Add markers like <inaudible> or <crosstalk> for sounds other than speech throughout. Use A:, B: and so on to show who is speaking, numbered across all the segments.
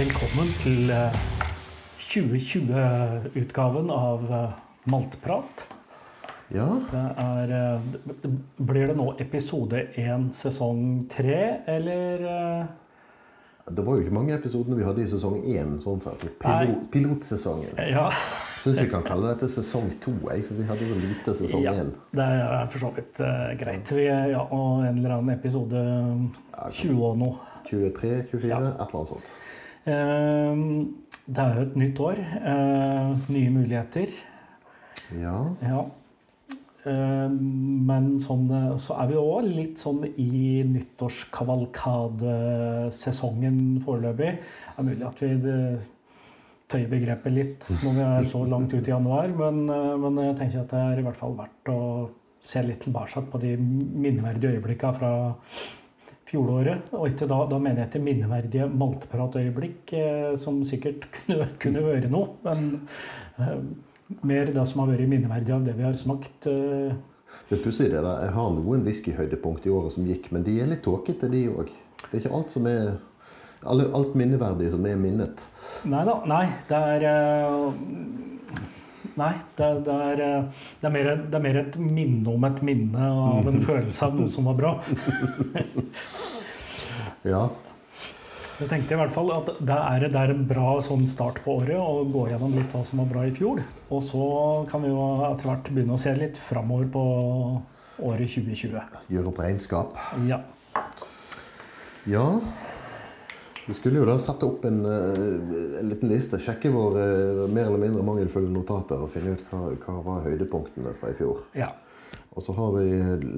A: Velkommen til eh, 2020-utgaven av MaltePrat. Maltprat.
B: Ja,
A: Det er eh, Blir det nå episode én sesong tre, eller eh,
B: det var jo ikke mange episodene vi hadde i sesong én. sånn sett.
A: Pilot,
B: pilotsesongen.
A: Ja.
B: Syns vi kan kalle dette sesong to, for vi hadde så lite sesong
A: ja det er for så vidt uh, greit. Vi, ja, og en eller annen episode 20 og noe.
B: 23, 24,
A: Ja.
B: et eller annet sånt.
A: Eh, Det er jo et nytt år. eh, Nye muligheter.
B: Ja.
A: Ja. Eh, Men sånn, eh, så er vi òg litt sånn i nyttårskavalkadesesongen foreløpig. Det er mulig at vi eh, tøyer begrepet litt når vi er så langt ut i januar, men, eh, men jeg tenker at det er i hvert fall verdt å se litt tilbake på de minneverdige øyeblikkene fra fjoråret. Og ikke da, da mener jeg etter minneverdige maltpratøyeblikk, eh, som sikkert <laughs> kunne, kunne vært noe, men eh, mer det som har vært minneverdig av det vi har smakt. eh,
B: Det er pussig, det. Jeg har noen whiskyhøydepunkt i året som gikk, men de er litt tåkete, de òg. Det er ikke alt som er alt minneverdig som er minnet.
A: Nei da. Nei, det er eh, Nei, det, det, er, eh, det, er mer, det er mer et minne om et minne av en <laughs> følelse av noe som var bra. <laughs>
B: Ja.
A: Jeg tenkte i hvert fall at det er, det er en bra sånn start på året å gå gjennom litt hva som var bra i fjor. Og så kan vi jo etter hvert begynne å se litt framover på året 2020.
B: Gjøre opp regnskap.
A: Ja.
B: Ja. Vi skulle jo da sette opp en, eh, en liten liste, sjekke våre eh, mer eller mindre mangelfulle notater og finne ut hva, hva var høydepunktene fra i fjor.
A: ja.
B: Og så har vi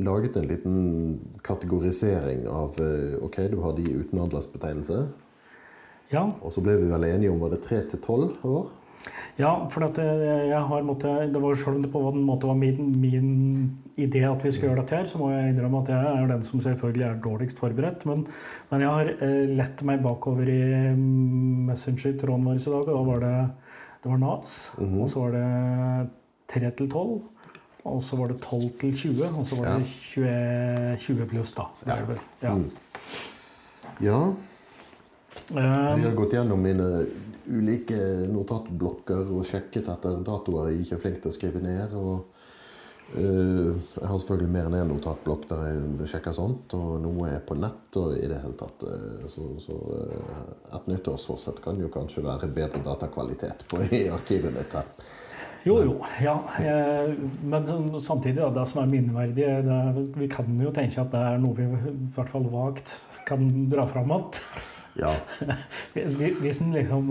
B: laget en liten kategorisering av eh, Ok, du har de uten aldersbetegnelse.
A: ja.
B: Og så ble vi vel enige om var det tre til tolv år?
A: Ja, for at jeg jeg har måttet, det var selv om det på en måte var min, min idé at vi skulle gjøre dette her, så må jeg innrømme at jeg er den som selvfølgelig er dårligst forberedt. Men, men jeg har eh, lett meg bakover i Messenger-tråden vår i dag, og da var det, det var NAS. Og så var det 3 til 12. Og så var det 12 til 20, og så var
B: Ja.
A: det 20, 20 pluss, da. Det det. Ja.
B: Mm. Ja,
A: Eh,
B: jeg har gått gjennom mine ulike notatblokker og sjekket etter datoer jeg ikke er flink til å skrive ned. og uh, Jeg har selvfølgelig mer enn én notatblokk der jeg sjekker sånt, og noe er på nett. og i det hele tatt. eh, Så, så uh, et nyttårsforsett kan jo kanskje være bedre datakvalitet på i arkivet mitt her.
A: Jo, jo. Ja. eh, Men samtidig, da, det som er minneverdig det er, Vi kan jo tenke at det er noe vi i hvert fall vagt kan dra fram igjen.
B: Ja, <laughs>
A: Hvis en liksom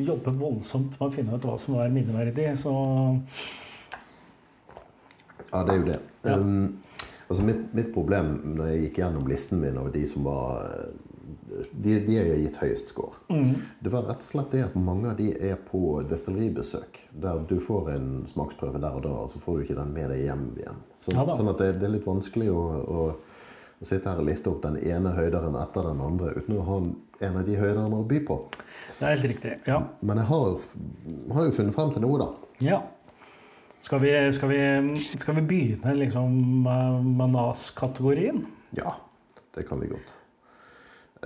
A: jobber voldsomt med å finne ut hva som er minneverdig, så
B: Ja, det er jo det.
A: Ja.
B: Um, altså mitt, mitt problem når jeg gikk gjennom listen min over de som var eh, De, de jeg har gitt høyest score, det var rett og slett det at mange av de er på destilleribesøk. Der du får en smaksprøve der og da, og så får du ikke den med deg hjem igjen. Så,
A: Ja
B: sånn at det, det er litt vanskelig å, å, å sitte her og liste opp den ene høyderen etter den andre uten å ha en av de høyderne å by på.
A: det er helt riktig. Ja.
B: Men jeg har, har jo funnet frem til noe, da.
A: ja. Skal, vi, skal, vi, skal vi begynne liksom med med NAS-kategorien?
B: Ja, det kan vi godt.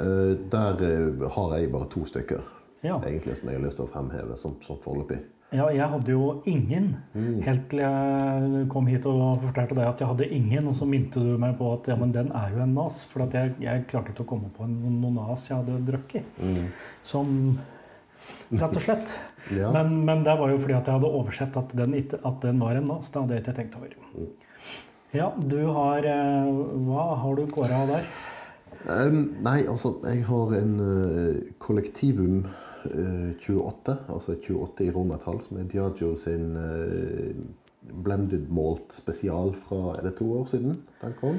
B: Eh, der eh, har jeg bare to stykker
A: Ja.
B: egentlig som jeg har lyst til å fremheve som, som foreløpig.
A: Ja, jeg hadde jo ingen
B: Mm.
A: helt til jeg kom hit og fortalte deg at jeg hadde ingen. Og så minte du meg på at ja, men den er jo en nas. For at jeg, jeg klarte ikke å komme på en, noen nas jeg hadde drukket. Som Rett og slett. <laughs>
B: Ja.
A: Men, men det var jo fordi at jeg hadde oversett at den, ikke, at den var en nas. Det hadde jeg ikke tenkt over. Ja, du har eh, Hva har du kåra der?
B: Um, nei, altså, jeg har en uh, kollektivum 28, altså 28 i romertall, som er Diagio sin eh, blended malt spesial fra Er det to år siden den kom?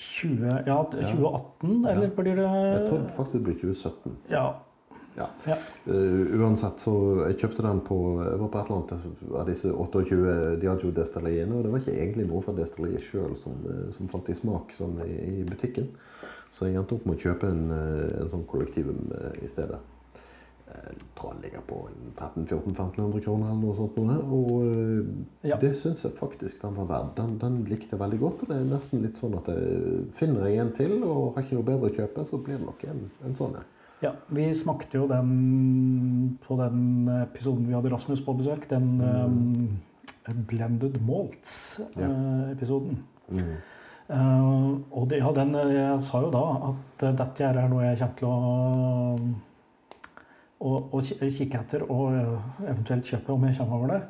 A: 20, ja, 2018, eller blir det
B: Jeg tror faktisk det blir 2017.
A: Ja.
B: Ja.
A: ja.
B: Eh, uansett, så jeg kjøpte den på Jeg var på et eller annet av disse 28 Diagio Destilleriene. og det var ikke egentlig noe fra destilleriet sjøl som, eh, som falt i smak sånn i, i butikken. Så jeg endte opp med å kjøpe en, eh, en sånn kollektivum eh, i stedet. Jeg tror han ligger på en 13 1400-1500 kroner eller noe sånt. Noe. Og eh,
A: Ja.
B: det syns jeg faktisk den var verd. Den, den likte jeg veldig godt. Og det er nesten litt sånn at jeg finner jeg en til og har ikke noe bedre å kjøpe, så blir det nok en, en sånn en.
A: Ja, vi smakte jo den på den episoden vi hadde Rasmus på besøk. Den um, Blended Malts-episoden.
B: Mm.
A: Uh, og det, ja, den, jeg sa jo da at dette er noe jeg kommer til å, å, og kikke etter og uh, eventuelt kjøpe om jeg kommer over det.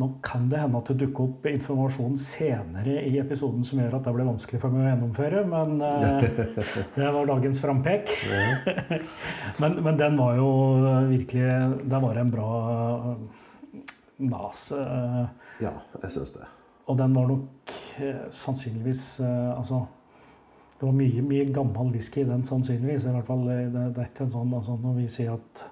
A: Nå kan det hende at det dukker opp informasjon senere i episoden som gjør at det blir vanskelig for meg å gjennomføre, men uh, <laughs> det var dagens frampek. <laughs> men, men den var jo virkelig Det var en bra nas. uh,
B: Ja, jeg syns det.
A: og den var nok uh, sannsynligvis eh, Altså det var mye, mye gammel whisky i den, sannsynligvis. I hvert fall, eh, det, det er ikke en sånn altså, Når vi sier at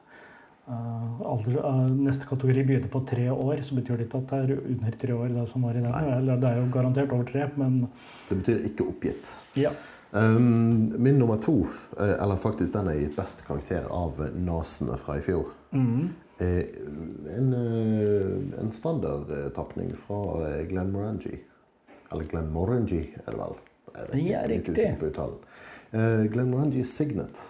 A: uh, alder, uh, neste kategori begynner på tre år, så betyr det ikke at det er under tre år. det som var i den. Eller, det er jo garantert over tre, men
B: Det betyr ikke oppgitt.
A: ja.
B: Um, min nummer to, eller faktisk den jeg gitt best karakter av nasene fra i fjor,
A: Mm.
B: en, en standardtapning fra Glenn Morangi. Eller Glenmorangie, er det vel. Jeg det.
A: Ja,
B: er litt
A: riktig.
B: usikker på uttalen. Uh, Glenmorangie Signet.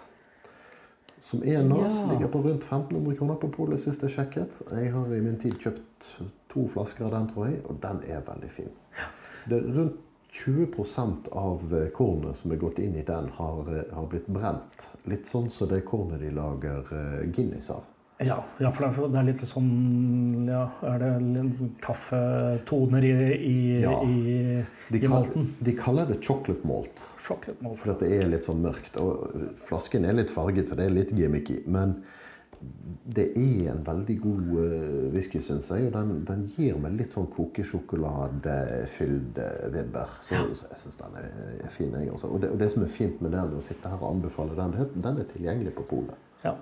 B: Som er nas,
A: Ja.
B: ligger på rundt 1500 kroner på polet sist jeg sjekket. Jeg har i min tid kjøpt to flasker av den, tror jeg, og den er veldig fin. Det er rundt 20% av eh, kornet som er gått inn i den, har, eh, har blitt brent. Litt sånn som det kornet de lager eh, Guinness av.
A: Ja, ja, for det er- litt sånn Ja, er det kaffetoner i, i,
B: Ja.
A: i,
B: De,
A: i malten?
B: de kaller det chocolate malt,
A: Chocolate malt.
B: for at det er litt sånn mørkt. Og flasken er litt farget, så det er litt gimmicky. Men det er en veldig god uh, whisky, syns jeg. Og den, den gir meg litt sånn kokesjokoladefylte vibber. Så, så jeg syns den er, er fin, jeg også. Og det, og det som er fint med den, å sitte her og anbefale den, den er tilgjengelig på polet.
A: Ja.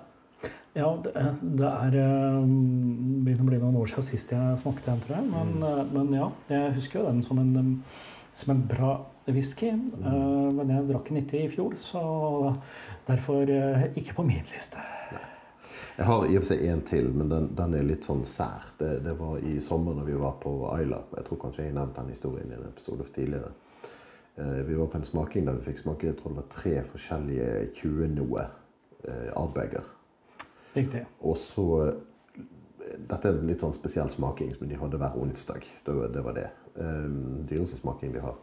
A: Ja det, det er eh, begynner å bli noen år siden sist jeg smakte den, tror jeg. Men,
B: Mm.
A: eh, men ja, jeg husker jo den som en, eh, som en bra whisky.
B: Mm.
A: Men jeg drakk den ikke i fjor, så derfor ikke på min liste.
B: Jeg har i og for seg en til, men den, den er litt sånn sær. Det, det var i sommer når vi var på Ayla. Jeg tror kanskje jeg nevnte den historien i en episode tidligere. Vi var på en smaking der vi fikk smake jeg tror det var tre forskjellige 20-noe eh, Ardbeger.
A: Riktig.
B: Og så Dette er en litt sånn spesiell smaking som de hadde hver onsdag. Det var det. Var det. Um, dyreste smaking de har.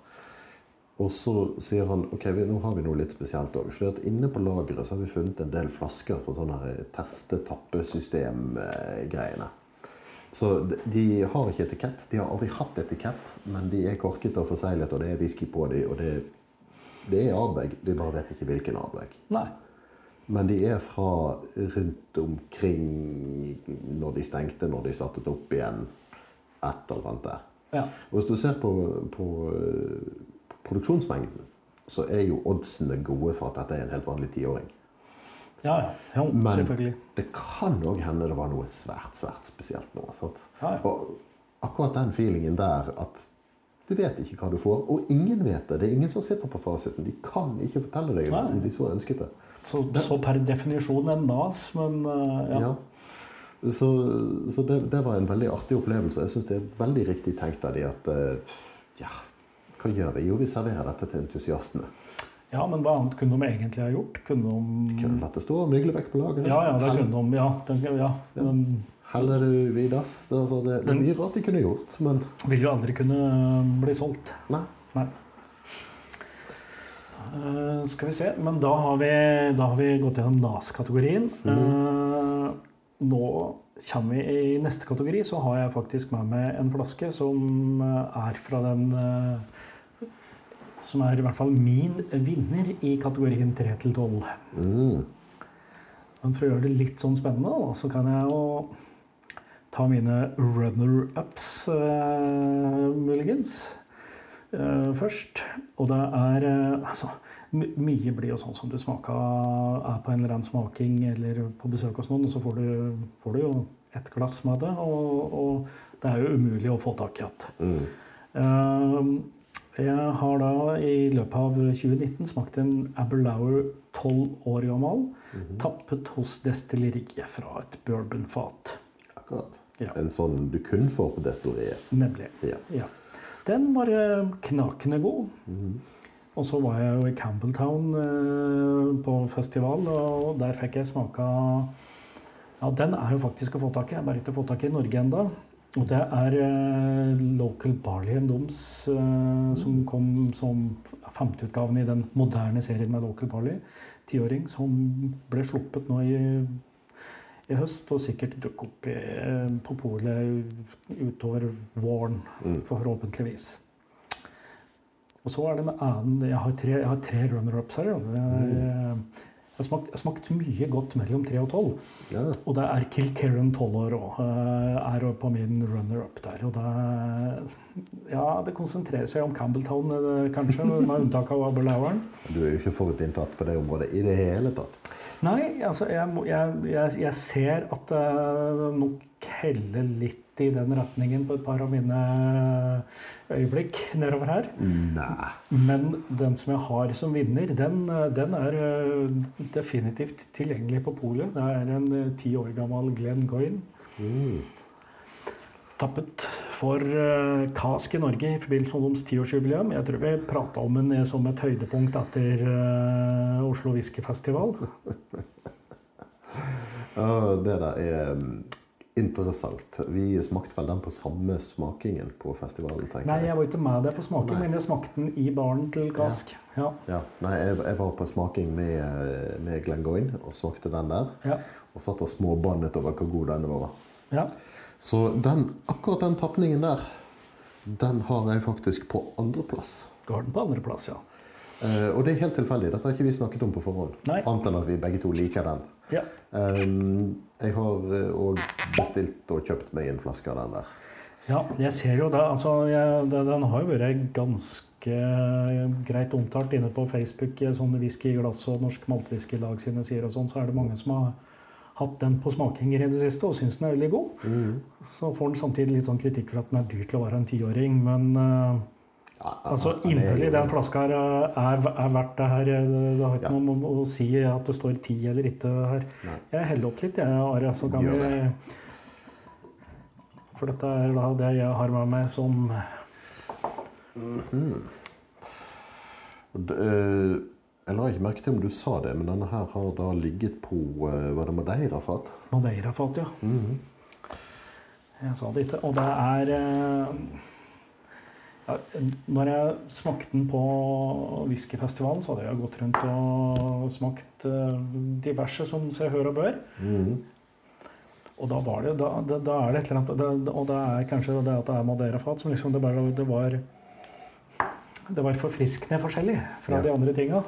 B: Og så sier han ok, vi, nå har vi noe litt spesielt òg. For inne på lageret så har vi funnet en del flasker for sånne teste-tappe-system-greiene. Så de, de har ikke etikett. De har aldri hatt etikett, men de er korket og forseglet, og det er whisky på dem. Og det, det er Ardbeg, vi bare vet ikke hvilken Ardbeg.
A: Nei.
B: Men de er fra rundt omkring når de stengte, når de satte det opp igjen. Et eller annet der.
A: Ja.
B: Og hvis du ser på, på eh, produksjonsmengden, så er jo oddsene gode for at dette er en helt vanlig tiåring.
A: Ja, ja.
B: Men det kan òg hende det var noe svært, svært spesielt nå.
A: Ja, ja.
B: Og akkurat den feelingen der at du vet ikke hva du får, og ingen vet det. Det er ingen som sitter på fasiten. De kan ikke fortelle deg om de så ønsket det.
A: Så, så per definisjon en nas, men eh, ja.
B: Ja. Så, så det, det var en veldig artig opplevelse. Jeg syns det er veldig riktig tenkt av de at eh, ja, hva gjør vi? Jo, vi serverer dette til entusiastene.
A: ja, men hva annet kunne de egentlig ha gjort? Kunne de
B: Kunne latt det stå og mygle vekk på lageret.
A: Ja, ja, det
B: Hell-
A: kunne de. Ja, det, ja. Men
B: Heller du i dass. Det, altså, det, det er mye rart de kunne gjort, men
A: vil jo aldri kunne bli solgt.
B: nei.
A: Nei. Eh, skal vi se. Men da har vi, da har vi gått gjennom NAS-kategorien. Eh, nå kommer vi i neste kategori, så har jeg faktisk med meg en flaske som eh, er fra den uh, Som er i hvert fall min vinner i kategorien 3 til 12.
B: Mm.
A: Men for å gjøre det litt sånn spennende, da, så kan jeg jo ta mine runner-ups, muligens, først. Og det er eh, Altså, mye blir jo sånn som du smaka er på en eller annen smaking eller på besøk hos noen, og så får du, får du jo et glass med det, og, og det er jo umulig å få tak i igjen.
B: Mm.
A: Eh, Jeg har da i løpet av 2019 smakt en Aberlour 12 år gammel, tappet hos destilleriet fra et bourbonfat.
B: Akkurat.
A: Ja.
B: En sånn du kun får på destilleriet.
A: Nemlig.
B: Ja.
A: Ja. Den var eh, knakende god. Og så var jeg jo i Campbelltown eh, på festival, og der fikk jeg smaka Ja, den er jo faktisk å få tak i. Jeg har bare ikke fått tak i i Norge enda. Og det er eh, Local Barley and Doms eh, som kom som femteutgaven i den moderne serien med Local Barley. Tiåring som ble sluppet nå i, i høst, og sikkert dukke opp i, eh, på polet utover våren,
B: Mm.
A: forhåpentligvis. Og så er det en annen Jeg har tre, jeg har tre runner-ups her. er, eh, Jeg har smakt, smakt mye godt mellom tre og tolv.
B: Ja.
A: Og det er Kilkerran 12 år òg. Er på min runner-up der. Og det Ja, det konsentrerer seg om Campbelltown, eh, kanskje, <laughs> med unntak av Aberlaueren.
B: Du er jo ikke forutinntatt på det området i det hele tatt.
A: Nei, altså jeg, jeg, jeg, ser at det nok heller litt i den retningen på et par av mine øyeblikk nedover her.
B: Nei.
A: Men den som jeg har som vinner, den, den er eh, definitivt tilgjengelig på polet. Det er en eh, ti år gammel Glenn Goyne.
B: Mm.
A: Tappet for uh, Kask i Norge i forbindelse med deres tiårsjubileum. Jeg tror vi prata om den eh, som et høydepunkt etter eh, Oslo Whiskyfestival. <laughs>
B: Det der er mm, interessant. Vi smakte vel den på samme smakingen på festivalen, tenker jeg.
A: Nei, jeg var ikke med deg på smaking,
B: Nei.
A: men jeg smakte den i baren til Kask. Ja.
B: Ja, nei, jeg, jeg var på smaking med, med Glengoyne og smakte den der.
A: Ja.
B: Og satt og småbannet over hvor god den var.
A: ja.
B: Så den, akkurat den tapningen der, den har jeg faktisk på andreplass.
A: Du har den på andreplass, ja.
B: Eh, og det er helt tilfeldig. Dette har ikke vi snakket om på forhånd.
A: Nei.
B: Annet enn at vi begge to liker den.
A: ja.
B: Um, jeg har òg bestilt og kjøpt meg en flaske av den der.
A: Ja, jeg ser jo det. Altså, jeg, det, den har jo vært ganske greit omtalt inne på Facebook. Sånn Whisky i glass og Norsk Maltwhiskylag sine sider og sånn, så er det mange som har hatt den på smakinger i det siste og syns den er veldig god. Så får den samtidig litt sånn kritikk for at den er dyr til å være en tiåring. Men uh,
B: Ja,
A: altså,
B: er
A: inderlig, den flaska her er, er verdt det her. Det det har ikke
B: Ja.
A: noe om å si at det står ti eller ikke her.
B: Nei.
A: Jeg heller opp litt, jeg, Are. Så kan vi. For dette er da det jeg har med meg som
B: mm eh, Jeg la ikke merke til om du sa det, men denne her har da ligget på eh, Var det madeirafat?
A: Madeirafat, ja. Mm ja. Jeg sa det ikke. Og det er eh, ja, Når jeg smakte den på whiskyfestivalen, så hadde jeg gått rundt og smakt eh, diverse som seg hør og bør.
B: Mhm.
A: Og da var det da, da, da er det et eller annet det, Og det er kanskje det at det er Madeira-fat som liksom det, bare, det var Det var forfriskende forskjellig fra
B: Ja.
A: de andre tinga.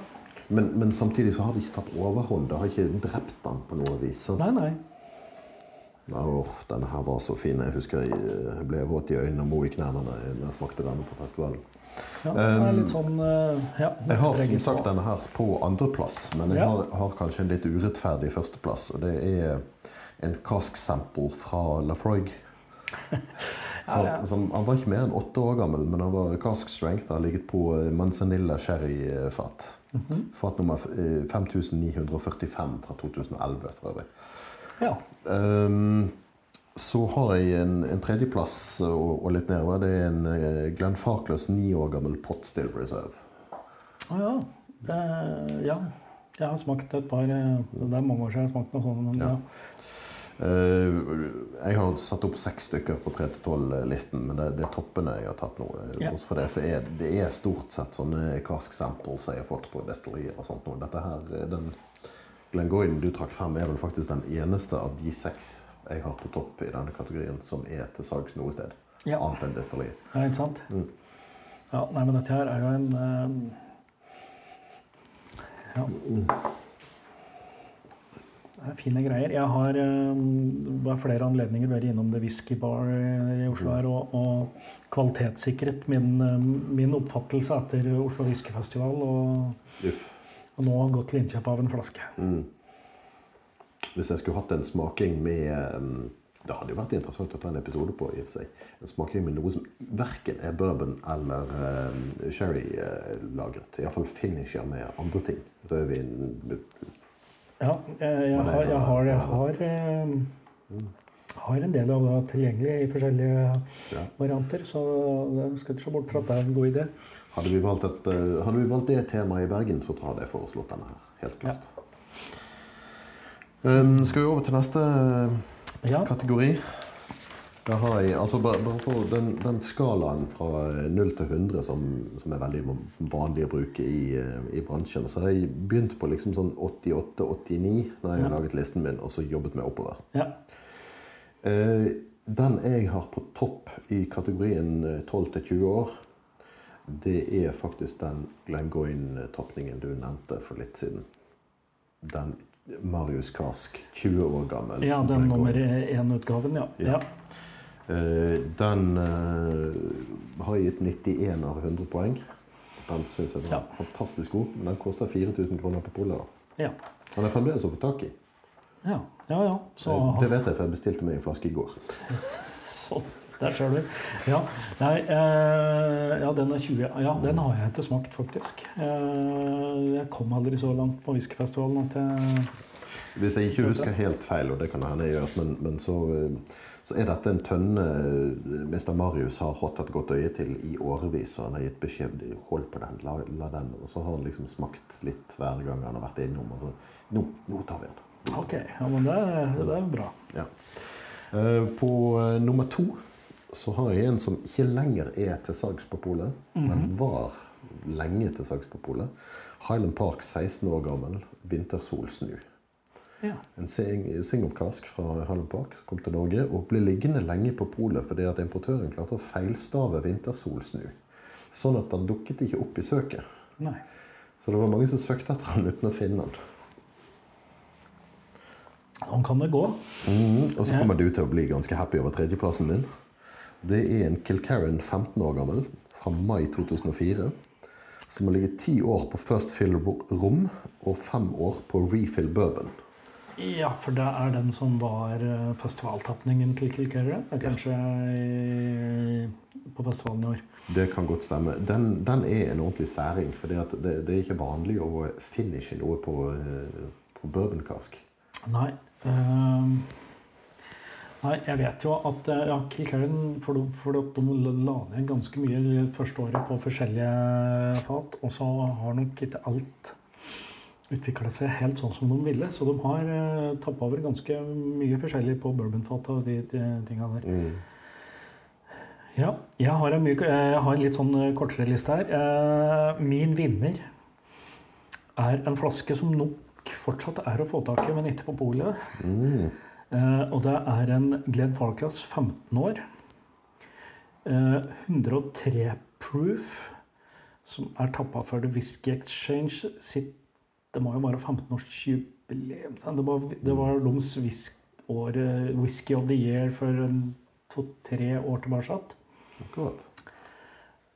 B: Men, men samtidig så har det ikke tatt overhånd. Det har ikke drept den på noe vis. sant?
A: Nei, nei.
B: Åh, denne her var så fin. Jeg husker jeg eh, ble våt i øynene og mo i knærne da jeg smakte denne på festivalen.
A: Ja, det er litt sånn eh, ja,
B: Jeg har som sagt denne her på andreplass, men jeg
A: Ja.
B: har, har kanskje en litt urettferdig førsteplass. Og det er en cask-sample fra Lafroig. Så, <laughs>
A: Ja, ja.
B: Som, han var ikke mer enn åtte år gammel, men han var cask strength. Han har ligget på eh, Manzanilla sherry-fat.
A: Mhm.
B: Fat nummer eh, 5945 fra 2011, for øvrig.
A: Ja.
B: Um, så har jeg en, en tredjeplass og, og litt nedover. Det er en uh, Glenn Farkless ni år gammel pot still reserve.
A: Å ja. Eh, ja. Jeg har smakt et par eh, Det er mange år siden jeg har smakt noe sånt. Men ja.
B: Ja. Eh, jeg har satt opp seks stykker på 3-12-listen, men det, det er toppene jeg har tatt nå. Eh,
A: Ja.
B: Det, så er det er stort sett sånne cask samples jeg har fått på destillerier og sånt nå. Dette her, eh, den Glengoyne du trakk frem, er vel faktisk den eneste av de seks jeg har på topp i denne kategorien som er til salgs noe sted.
A: Ja.
B: Annet enn destilleriet.
A: Ja, ikke sant?
B: Mm.
A: Ja, nei, men dette her er jo en eh, Ja. Fine greier. Jeg har eh, ved flere anledninger vært innom The Whisky Bar i Oslo her og, og kvalitetssikret min, eh, min oppfattelse etter Oslo Whiskyfestival. Og, og nå gått til innkjøp av en flaske.
B: Mm. Hvis jeg skulle hatt en smaking med Det hadde jo vært interessant å ta en episode på. i og for seg. En smaking med noe som verken er bourbon eller um, sherry-lagret. Iallfall finisher med andre ting. Rødvin
A: Ja, jeg, jeg, har, jeg, har, jeg har, eh, har en del av det tilgjengelig i forskjellige
B: Ja.
A: varianter, så jeg skal ikke se bort fra at det er en god idé.
B: Hadde vi, valgt et, eh, hadde vi valgt det temaet i Bergen, så hadde jeg foreslått denne her. Helt klart. Um, skal vi over til neste
A: Ja.
B: kategori? Da har jeg, altså bare, bare for den, den skalaen fra 0 til 100 som, som er veldig vanlig å bruke i, eh, i bransjen, så har jeg begynt på liksom sånn 88-89 når jeg har
A: Ja.
B: laget listen min, og så jobbet meg oppover.
A: ja.
B: Eh, den jeg har på topp i kategorien eh, 12 til 20 år, det er faktisk den Glengoyne-tapningen du nevnte for litt siden. Den Marius Kask, 20 år gammel.
A: ja, den
B: Glengoyne.
A: nummer én-utgaven, ja.
B: Ja.
A: ja.
B: Eh, Den eh, har gitt 91 av 100 poeng. Den syns jeg var
A: Ja.
B: fantastisk god, men den koster 4000 kroner på polet.
A: Ja.
B: Den er fremdeles å få tak i.
A: Ja, ja. ja. Så,
B: Eh, Det vet jeg, for jeg bestilte meg en flaske i går. <laughs>
A: så der ser du. Ja, nei, eh, ja, den er 20. Ja, den har jeg ikke smakt, faktisk. Eh, jeg kom aldri så langt på whiskyfestivalen at jeg
B: Hvis jeg ikke husker helt feil, og det kan hende jeg gjør, men, men så, eh, så er dette en tønne mester Mr. Marius har hatt et godt øye til i årevis. Og han har gitt beskjed hold på den, la, la den. Og så har han liksom smakt litt hver gang han har vært innom. Og så nå, nå tar vi den.
A: Ok, ja, men det, det er bra.
B: Ja. Eh, På eh, nummer to så har jeg en som ikke lenger er til salgs på polet, men var lenge til salgs på polet. Highland Park, 16 år gammel, vintersolsnu.
A: Ja.
B: En sing- singelkask fra Highland Park som kom til Norge og ble liggende lenge på polet fordi at importøren klarte å feilstave vintersolsnu. Sånn at den dukket ikke opp i søket.
A: Nei.
B: Så det var mange som søkte etter den uten å finne den.
A: Sånn kan det gå.
B: Mm, Og så
A: Ja.
B: kommer du til å bli ganske happy over tredjeplassen din. Det er en Kilcarran 15 år gammel fra mai 2004. Som har ligget ti år på First Fill rom og fem år på Refill Bourbon.
A: Ja, for det er den som var eh, festivaltapningen til Kilkerre. Er kanskje i, på festivalen i år.
B: Det kan godt stemme. Den, den er en ordentlig særing. For det, det er ikke vanlig å finishe noe på, eh, på bourbonkask.
A: Nei. ehm, nei, jeg vet jo at eh, ja, Kilkerren For, de- for de la ned ganske mye det første året på forskjellige fat. Og så har nok ikke alt utvikla seg helt sånn som de ville. Så de har uh, tappa over ganske mye forskjellig på bourbonfat og de, de tinga der.
B: Mm.
A: Ja, jeg har en, myk, jeg har en litt sånn eh, kortere liste her. Eh, Min vinner er en flaske som nok fortsatt er å få tak i, men ikke på polet.
B: Mm.
A: Eh, Og det er en Glenn Falklass 15 år. Eh, 103 proof, som er tappa for The Whisky Exchange sitt Det må jo være 15-årsjubileum. Det var, det var deres eh, Whisky of the Year for en to-tre år tilbake.
B: Akkurat.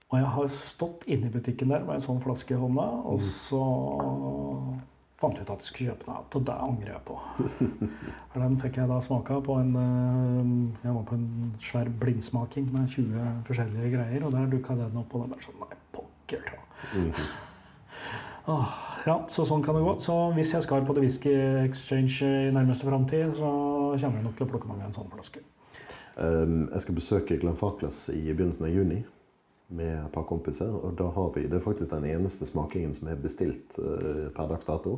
A: Og jeg har stått inne i butikken der med en sånn flaske i hånda, og så fant jeg ut at jeg skulle kjøpe den. Og det angrer jeg på. <laughs> Den fikk jeg da smaka på en øh, Jeg var på en svær blindsmaking med 20 forskjellige greier, og der dukka den opp, og den var sånn Nei, pokker ta. Åh, ja, så sånn kan det gå. Så hvis jeg skal på The Whisky Exchange i nærmeste framtid, så kommer jeg nok til å plukke meg en sånn flaske.
B: Um, jeg skal besøke Glenn Farclas i begynnelsen av juni med et par kompiser. Og da har vi, det er faktisk den eneste smakingen som er bestilt uh, per dags dato.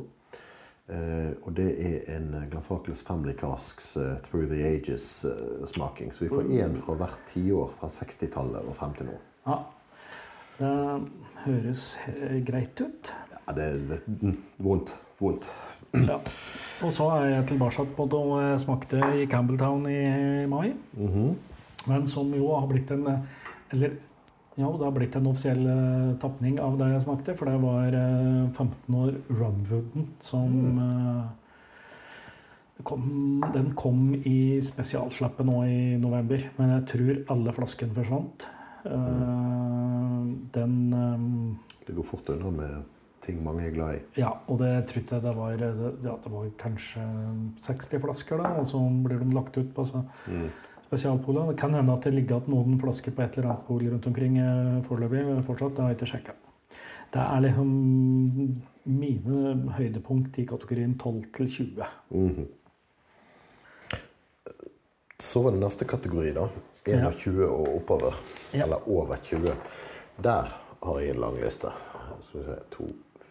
B: Uh, og det er en Glenn Farclas Family Casks uh, Through the Ages-smaking. Så vi får én fra hvert tiår fra 60-tallet og frem til nå.
A: Ja, det høres greit ut.
B: Ja, det er mm, vondt. Vondt.
A: Ja. Og så er jeg tilbake på det jeg smakte i Campbelltown i mai.
B: Mhm.
A: Men som jo har blitt en Eller ja, det har blitt en offisiell eh, tapning av det jeg smakte. For det var eh, 15 år Rumwooden som eh, kom, Den kom i spesialslappet nå i november. Men jeg tror alle flaskene forsvant. Eh, den eh,
B: Det går fort unna med ting mange er glad i.
A: Ja, og det trodde jeg det var, det, ja, det var kanskje 60 flasker, da, og så blir de lagt ut på så
B: Mm.
A: spesialpolet. Det kan hende at det ligger igjen noen flasker på et eller annet pol rundt omkring eh, foreløpig. Fortsatt, det har jeg ikke sjekka. Det er liksom mine høydepunkt i kategorien 12 til 20.
B: Mhm. Så var det neste kategori, da. 21 og oppover.
A: Ja.
B: Eller over 20. Der har jeg en lang liste. Så vi se, 2,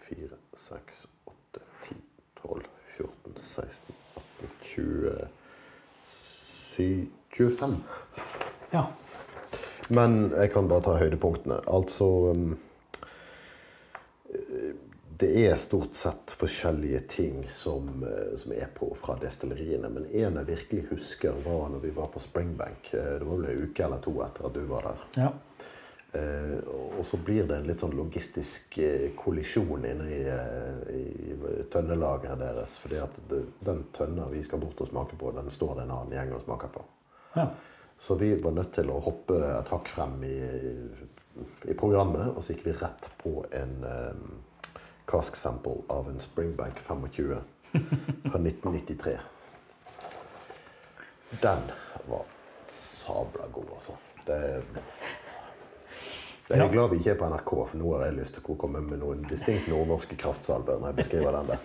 B: 4, 6, 8, 10, 12, 14, 16, 18, 20 7, 25.
A: Ja.
B: Men jeg kan bare ta høydepunktene. Altså um, Det er stort sett forskjellige ting som, eh, som er på fra destilleriene. Men en jeg virkelig husker, var når vi var på Springbank. Eh, Det var vel en uke eller to etter at du var der.
A: ja.
B: Eh, og så blir det en litt sånn logistisk eh, kollisjon inne i, eh, i tønnelageret deres. fordi at den tønna vi skal bort og smake på, den står det en annen gjeng og smaker på.
A: ja.
B: Så vi var nødt til å hoppe et hakk frem i, i programmet, og så gikk vi rett på en um, cask sample av en Springbank 25 fra 1993. Den var sabla god, altså. Det, jeg er glad vi ikke er på NRK, for nå har jeg lyst til å komme med noen distinkt nordnorske kraftsalver når jeg beskriver den der.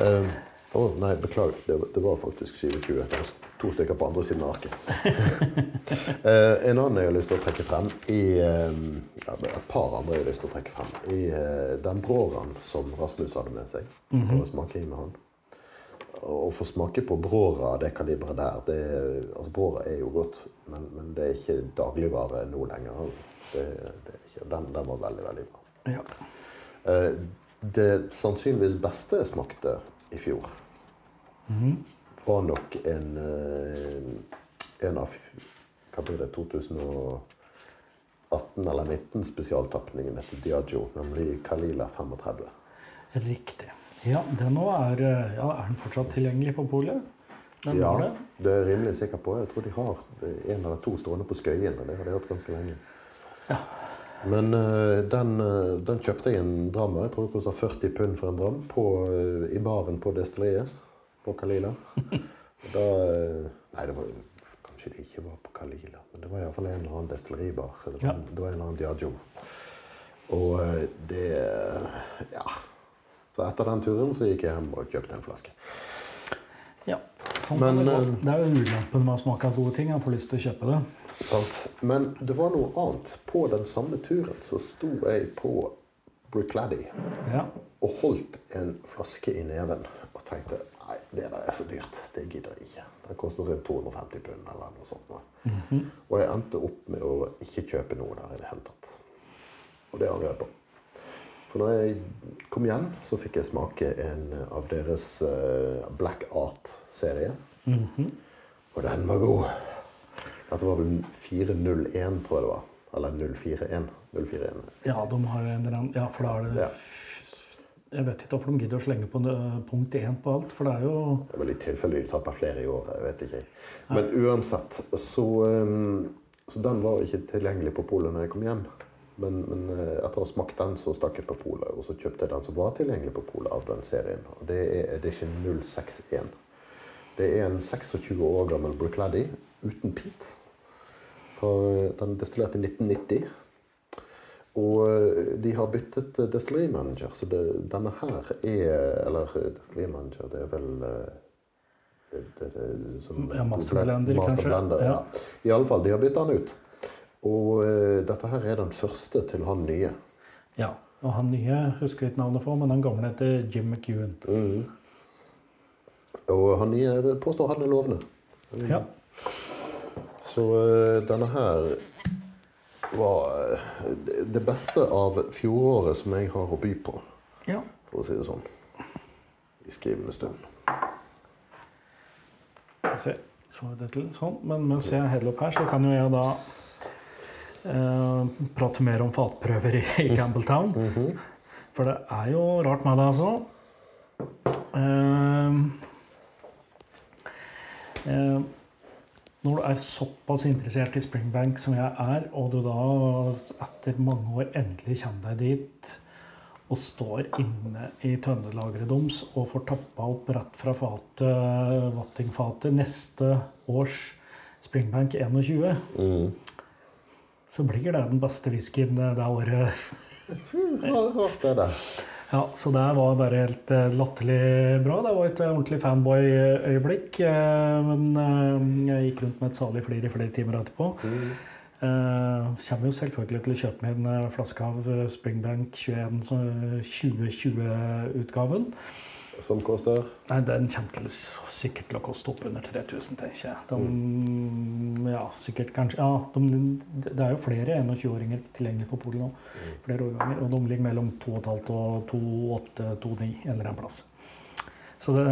B: Um, å, nei, beklager. Det, det var faktisk 27. Det var to stykker på andre siden av arket. uh, <laughs> en annen jeg har lyst til å trekke frem, i, uh, ja, et par andre jeg har lyst til å trekke frem, i uh, den bråran som Rasmus hadde med seg. på smaking med han. Å få smake på bråra, det kaliberet der det, altså Bråra er jo godt, men, men det er ikke dagligvare nå lenger. Altså. Det, det den, den var veldig, veldig bra.
A: ja.
B: Eh, Det sannsynligvis beste jeg smakte i fjor, var nok en, eh, en av hva blir det, 2018 eller 2019 spesialtapningen etter Diageo, nemlig Kalila 35.
A: Riktig. Ja, den er, eh, ja, er den fortsatt tilgjengelig på polet? Den
B: Ja,
A: det.
B: det er rimelig sikker på. Jeg tror de har en eller to stående på Skøyen, og det har de hatt ganske lenge. Men eh, den, eh, den kjøpte jeg en dram. Jeg tror det koster 40 pund for en dram på, eh, i baren på destilleriet på Kalila. <laughs> Da, eh, nei, det var kanskje det ikke var på Kalila, men det var iallfall en eller annen destilleribar. Det var,
A: Ja.
B: det var en eller annen Diageo. Og eh, det Ja. Så etter den turen så gikk jeg hjem og kjøpte en flaske.
A: Ja, sånn
B: Men,
A: det,
B: eh,
A: det er jo ulempen med å smake gode ting. Man får lyst til å kjøpe det.
B: Sant. Men det var noe annet. På den samme turen så sto jeg på Brookladdy
A: Ja.
B: og holdt en flaske i neven og tenkte nei, det der er for dyrt. Det gidder jeg ikke. Den koster rundt 250 pund eller noe sånt. nå. Og jeg endte opp med å ikke kjøpe noe der i det hele tatt. Og det angrer jeg på. For når jeg kom hjem, så fikk jeg smake en av deres eh, Black Art-serie. Og den var god. Dette var vel 401, tror jeg det var. Eller 041. 041.
A: ja, de har en eller annen Ja, for da er det
B: Ja.
A: Jeg vet ikke hvorfor de gidder å slenge på punkt én på alt, for det er jo
B: Det er vel i tilfelle de taper flere i året. jeg vet ikke. Men uansett, så, um, så den var ikke tilgjengelig på polet når jeg kom hjem. Men, men eh, etter å ha smakt den, så stakk jeg på polet, og så kjøpte jeg den som var tilgjengelig på polet av den serien. Og det er edition 061. Det er en 26 år gammel Brookladdy uten peat. Fra, den destillerte i 1990. Og eh, de har byttet eh, destillerimanager, så det, denne her er Eller eh, destillerimanager, det er vel eh, det, det, som
A: Ja, masterblender,
B: Master
A: kanskje.
B: Ja.
A: Ja.
B: I alle fall, de har byttet den ut. Og eh, dette her er den første til han nye.
A: Ja. Og han nye husker jeg ikke navnet på, men han gamle heter Jim McEwan.
B: Og han nye påstår han er lovende.
A: Ja.
B: Så eh, denne her var eh, det- beste av fjoråret som jeg har å by på,
A: ja.
B: for å si det sånn. I skrivende stund.
A: Se, så det til sånn. Men mens jeg heller opp her, så kan jo jeg da prate mer om fatprøver i, i Campbelltown. For det er jo rart med det, altså. Eh, eh, når du er såpass interessert i Springbank som jeg er, og du da etter mange år endelig kommer deg dit og står inne i tønnelageret deres og får tappa opp rett fra fatet, Vattingfatet neste års Springbank 21, så blir det den beste whiskyen det det året. <laughs> Ja, Så det var bare helt eh, latterlig bra. Det var et ordentlig fanboy-øyeblikk. eh, Men eh, jeg gikk rundt med et salig flir i flere timer etterpå. Eh, kommer jo selvfølgelig til å kjøpe meg en eh, flaske av eh, Springbank 21 eh, 2020-utgaven.
B: Som koster
A: Nei, Den kommer til sikkert til å koste oppunder 3000, tenker jeg. De, ja, sikkert kanskje, ja, de, det er jo flere 21-åringer tilgjengelig på polet nå. Flere årganger, og de ligger mellom 2,5 og 2,8, 2,9 en eller annen plass. Så det,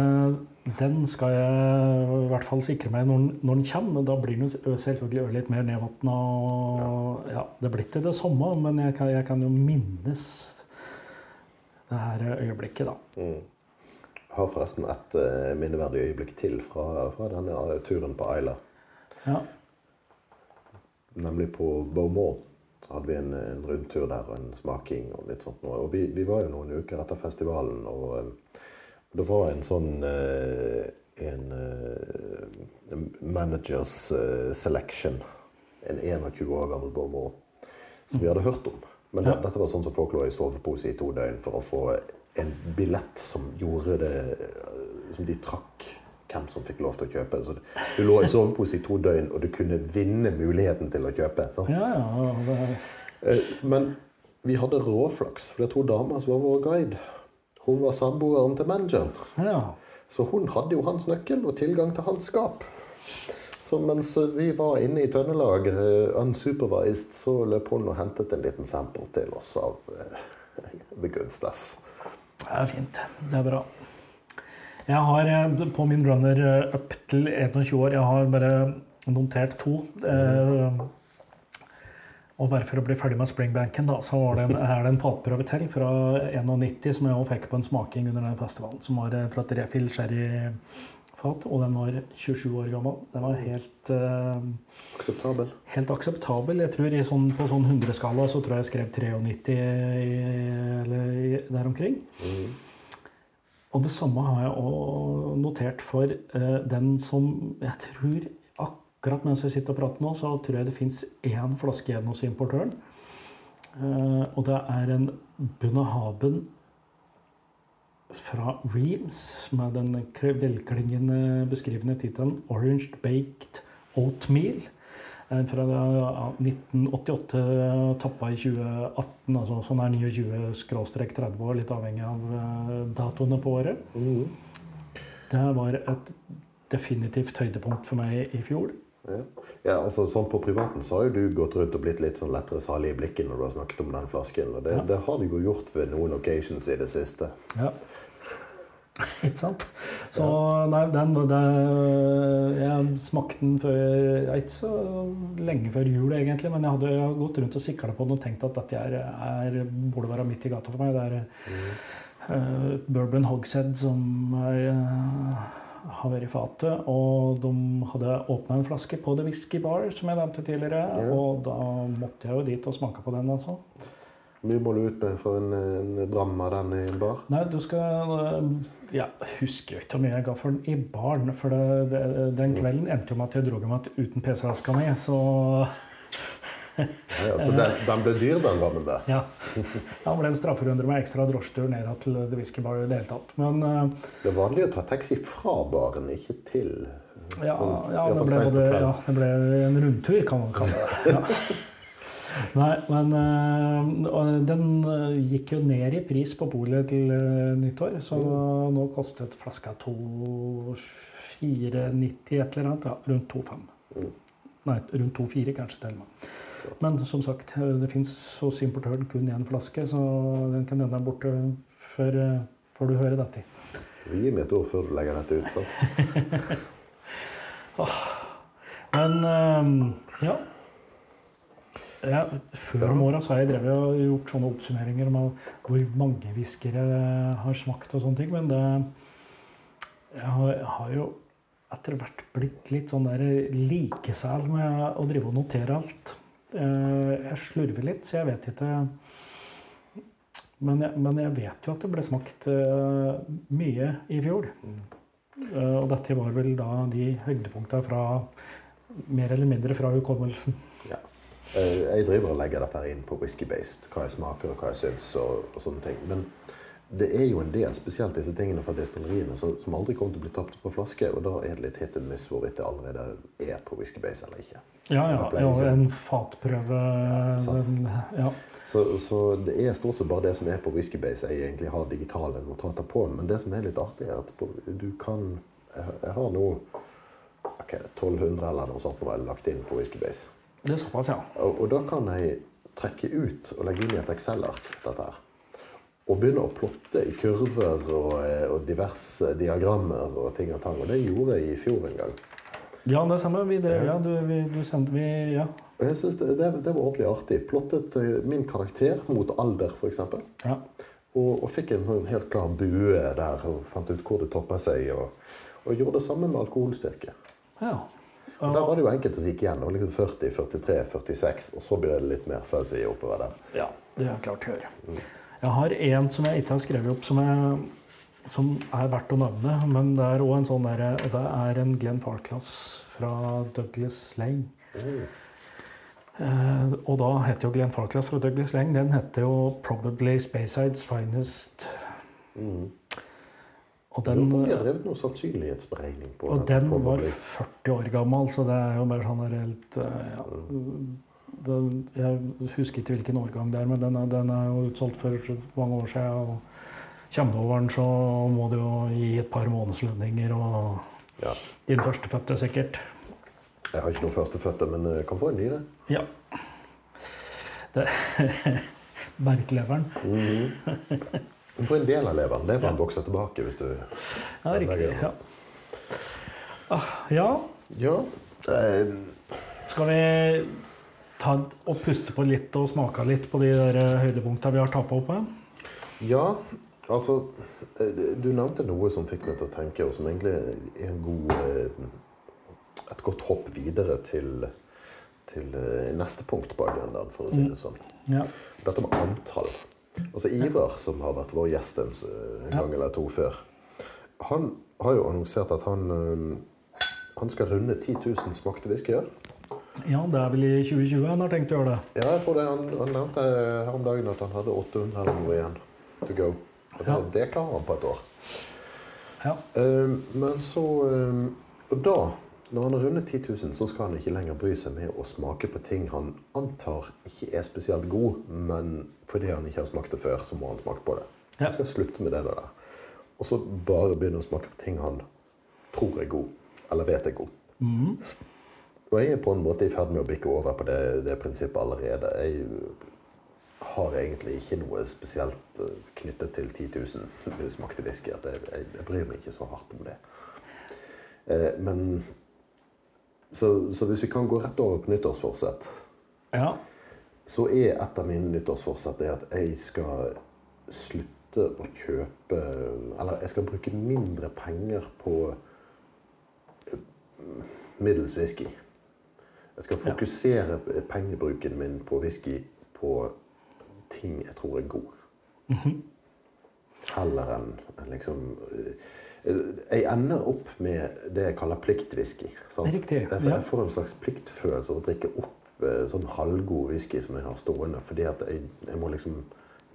A: den skal jeg i hvert fall sikre meg når, når den kommer. men Da blir den selvfølgelig litt mer nedvatna. Ja, det blir ikke det samme, men jeg kan, jeg kan jo minnes det her øyeblikket, da.
B: mm. Har forresten et eh, minneverdig øyeblikk til fra, fra denne eh, turen på Ayla.
A: Ja.
B: Nemlig på Beaumont. Så hadde vi en, en rundtur der og en smaking og litt sånt. Og vi, vi var jo noen uker etter festivalen, og eh, det var en sånn en, en managers selection. En 21 år gammel Beaumont som vi hadde hørt om. Men det, dette var sånn som folk lå i sovepose i to døgn for å få en billett som gjorde det Som de trakk hvem som fikk lov til å kjøpe. Så du lå i sovepose i to døgn, og du kunne vinne muligheten til å kjøpe.
A: Ja, ja. Det,
B: Eh, Men vi hadde råflaks, for det er to damer som var vår guide. Hun var samboeren til manageren.
A: ja.
B: Så hun hadde jo hans nøkkel og tilgang til hans skap. Så mens vi var inne i Trøndelag eh, unsupervised, så løp hun og hentet en liten sample til oss av uh, the good stuff.
A: Det er fint. Det er bra. Jeg har eh, på min runner opp up til 21 år Jeg har bare notert to. Eh, og bare for å bli ferdig med springbanken, da, så det en, er det en fatprøve til fra 91 som jeg også fikk på en smaking under den festivalen. Som var eh, fra et refill sherryfat, og den var 27 år gammel. Den var helt uh,
B: Akseptabel.
A: helt akseptabel. Jeg tror i sånn, På sånn 100-skala så tror jeg jeg skrev 93 i, eller i- der omkring. Og det samme har jeg også notert for uh, den som jeg tror Akkurat mens jeg sitter og prater nå, så tror jeg det fins én flaske igjen hos importøren. Uh, og det er en Bunahaben fra Reams med den velklingende beskrivende tittelen 'Orange Baked Oatmeal'. Eh, Fra ja, 1988, tappa i 2018, altså sånn er 29-30 år, litt avhengig av eh, datoene på året. Det var et definitivt høydepunkt for meg i fjor.
B: Ja. ja, altså sånn På privaten så har jo du gått rundt og blitt litt sånn lettere salig i blikket når du har snakket om den flasken. og Det, det har du jo gjort ved noen occasions i det siste.
A: Ja. <laughs> Ikke sant? Så nei, den det, Jeg smakte den før ja, Ikke så lenge før jul, egentlig, men jeg hadde jeg gått rundt og sikla på den og tenkt at dette er, er, burde være midt i gata for meg. Det er eh, Bourbon Hogshead som er, eh, har vært i fatet. Og de hadde åpna en flaske på The Whisky Bar, som jeg nevnte tidligere.
B: Ja.
A: Og da måtte jeg jo dit og smake på den, altså.
B: Hvor mye må du ut med for en, en dram av den i en bar?
A: Nei, du skal ja, husker jo ikke hvor mye jeg ga for den i baren. For det, det, den kvelden endte jo med at jeg dro meg uten PC-veska mi. Så
B: Ja, så den, den ble dyr, den rammen der.
A: ja. Da ble det strafferunde med ekstra drosjetur ned til The Whisky Bar i det hele tatt. Men eh,
B: Det er vanlig å ta taxi fra baren, ikke til.
A: ja, ja, det ble både, ja, det ble en rundtur, kan man kalle det. Ja. Nei, men eh, den eh, gikk jo ned i pris på polet til nyttår. Så
B: Mm.
A: nå kostet flaska 2,490 et eller annet. Ja, rundt 2,5.
B: Mm.
A: Nei, rundt 2,4 kanskje til og med. Men som sagt, eh, det fins hos importøren kun én flaske, så den kan hende er borte før, eh, før du hører dette.
B: Gi meg et ord før du legger dette ut. sant? <laughs>
A: Men eh, ja. Ja, før om åra har jeg drevet og gjort sånne oppsummeringer om hvor mange whiskere har smakt og sånne ting. Men det Jeg har, jeg har jo etter hvert blitt litt sånn der likesæl med å drive og notere alt. Eh, Jeg slurver litt, så jeg vet ikke men jeg, men jeg vet jo at det ble smakt uh, mye i fjor. Eh, og dette var vel da de høydepunktene fra mer eller mindre fra hukommelsen.
B: Ja. Uh, Jeg driver og legger dette inn på whisky-based, hva jeg smaker og hva jeg syns. Og, og sånne ting. Men det er jo en del, spesielt disse tingene fra destilleriene, som, som aldri kommer til å bli tapt på flaske. Og da er det litt hit and miss hvorvidt det allerede er på Whisky Base eller ikke.
A: Ja, ja. Ja en fatprøve
B: Ja,
A: den, ja.
B: Så, så det er stort sett bare det som er på Whisky Base jeg egentlig har digitale notater på. Men det som er litt artig, er at du kan Jeg, jeg har nå ok, 1200 eller noe sånt nå er lagt inn på Whisky Base.
A: Det er såpass, ja.
B: Og, og da kan jeg trekke ut og legge inn i et Excel-ark dette her. Og begynne å plotte i kurver og, eh, og diverse diagrammer og ting og tang. Og det gjorde jeg i fjor en gang.
A: Ja, det samme. Vi drev, ja, du, vi, du sendte vi, ja.
B: Og jeg synes det, det, det var ordentlig artig. Plottet eh, min karakter mot alder, f.eks.
A: ja.
B: Og, og fikk en sånn helt klar bue der og fant ut hvor det toppa seg. Og, og gjorde det samme med alkoholstyrke.
A: ja.
B: Og Der var det jo enkelte som gikk igjen. Det var liksom 40, 43, 46, og så ble det litt mer fuzzy oppover der.
A: Ja, det er klart å gjøre. Jeg har en som jeg ikke har skrevet opp, som, jeg, som er verdt å nevne. Men det er òg en sånn derre Og det er en Glenn Farclas fra Douglas Lane. Eh, og da heter jo Glenn Farclas fra Douglas Lane Den heter jo 'Probably Spacesides Finest'. Og
B: Den,
A: den,
B: de har drevet noe sannsynlighetsberegning på
A: og
B: dette,
A: den var 40 år gammel, så det er jo bare sånn helt eh, ja. Den, Jeg husker ikke hvilken årgang det er, men den er, den er jo utsolgt for mange år siden. Og kommer du over den, så må du jo gi et par månedslønninger og
B: Ja.
A: din førstefødte, sikkert.
B: Jeg har ikke noen førstefødte, men jeg kan få en det?
A: Ja. Det <laughs> Berkleveren.
B: Du får en del av leveren. Leveren vokser tilbake hvis du
A: Ja, riktig. Ja. Ah, ja.
B: Ja. Eh,
A: Skal vi ta og puste på litt og smake litt på de der eh, høydepunktene vi har tappa opp? her?
B: ja, altså eh, Du nevnte noe som fikk meg til å tenke, og som egentlig er en god eh, et godt hopp videre til, til neste punkt på agendaen, for å si det sånn.
A: Ja.
B: Dette med antall. Altså Ivar, som har vært vår gjest en gang eller to før, han har jo annonsert at han, han skal runde 10 000 smakte whiskyer.
A: Ja, det er vel i 2020 han har tenkt å gjøre det.
B: Ja, jeg tror det. Han, han nevnte her om dagen at han hadde 800 eller noe igjen to go.
A: Ja.
B: det klarer han på et år.
A: Ja.
B: Um, men så um, Og da, når han har rundet 10 000, så skal han ikke lenger bry seg med å smake på ting han antar ikke er spesielt god, men fordi han ikke har smakt det før, så må han smake på det.
A: Ja.
B: Han skal slutte med det der. Og så bare begynne å smake på ting han tror er god, eller vet er god. Og jeg er på en måte i ferd med å bikke over på det, det prinsippet allerede. Jeg har egentlig ikke noe spesielt eh, knyttet til 10 000 smakte whisky. At jeg, jeg, jeg bryr meg ikke så hardt om det. Eh, men så, så hvis vi kan gå rett over på nyttårsforsett,
A: ja.
B: så er et av mine nyttårsforsett det at jeg skal slutte å kjøpe Eller jeg skal bruke mindre penger på eh, middels whisky. Jeg skal
A: Ja.
B: fokusere pengebruken min på whisky på ting jeg tror er god. Heller enn en liksom eh, Jeg ender opp med det jeg kaller pliktwhisky.
A: Riktig, ja.
B: jeg får en slags pliktfølelse av å drikke opp eh, sånn halvgod whisky som jeg har stående, fordi at jeg, jeg må liksom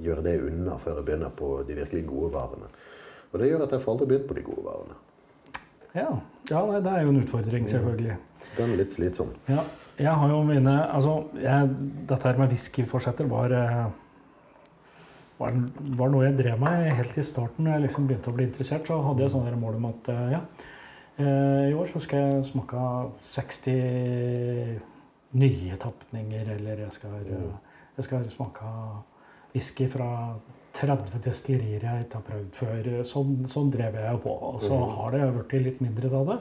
B: gjøre det unna før jeg begynner på de virkelig gode varene. Og det gjør at jeg får aldri begynt på de gode varene.
A: Ja, ja nei, det er jo en utfordring, selvfølgelig.
B: Den litt slitsom.
A: Ja, jeg har jo mine Altså, jeg, dette her med whiskyforsetter var, eh, var var noe jeg drev med helt i starten. Når jeg liksom begynte å bli interessert, så hadde jeg sånne mål om at eh, ja, eh, i år så skal jeg smake 60 nye tapninger, eller jeg skal, jeg skal smake whisky fra 30 destillerier jeg ikke har prøvd før. Sånn, sånn drev jeg jo på. Og så har det blitt litt mindre av det.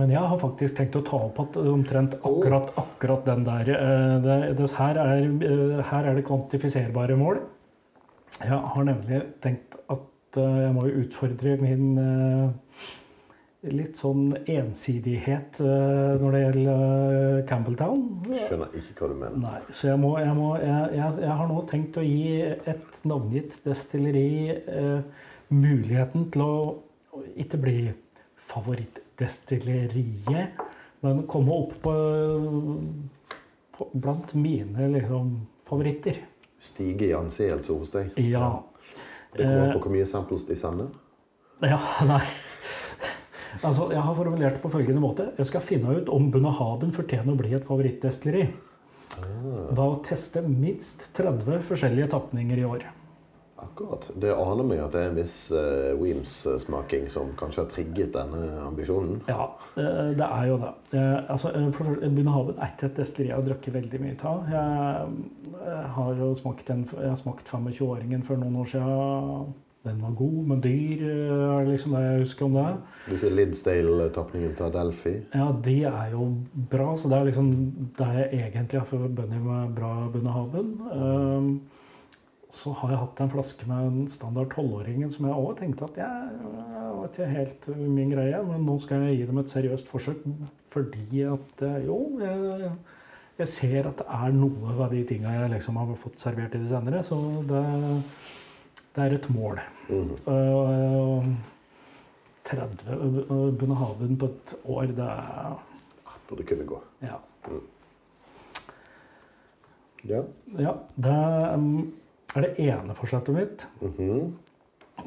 A: Men jeg har faktisk tenkt å ta opp at omtrent akkurat, akkurat den der. eh, Det, det, her, er, eh, her er det kvantifiserbare mål. Jeg har nemlig tenkt at eh, jeg må jo utfordre min litt sånn ensidighet når det gjelder Campbelltown.
B: Skjønner ikke hva du mener.
A: Nei, så jeg, må, jeg, må, jeg, jeg, har nå tenkt å gi et navngitt destilleri eh, muligheten til å ikke bli favorittdestilleriet, men komme opp på, på blant mine liksom, favoritter.
B: Stige i anseelse hos deg.
A: Ja.
B: Det kommer an på hvor mye samples de sender.
A: Ja, <laughs> nei. Altså, jeg har formulert det på følgende måte. Jeg skal finne ut om Bunahaben fortjener å bli et favorittdestilleri. Ved å teste minst 30 forskjellige tapninger i år.
B: Akkurat. Det aner meg at det er en viss uh, Weems-smaking som kanskje har trigget denne ambisjonen.
A: Ja, det er jo det. Eh, Altså, eh, for Bunnahaben er ikke et destilleri jeg har drukket veldig mye av. Jeg har jo smakt en, jeg har smakt 25-åringen for noen år siden. Den var god, men dyr, er liksom det jeg husker om det.
B: Disse Lidsdale-tapningene til Adelphi.
A: Ja, de er jo bra, så det er liksom det jeg egentlig har forbundet med bra Bunnahaben. Um, så har jeg hatt en flaske med en standard tolvåringen som jeg òg tenkte at jeg, var ikke helt min greie, men nå skal jeg gi dem et seriøst forsøk fordi at eh, jo, jeg, jeg ser at det er noe av de tinga jeg liksom har fått servert i det senere, så det, det er et mål.
B: Mm.
A: Uh, 30 Bunnahaben på et år, det er
B: Burde kunne gå.
A: Ja.
B: Ja.
A: ja det um, er det ene forsettet mitt.
B: Mhm.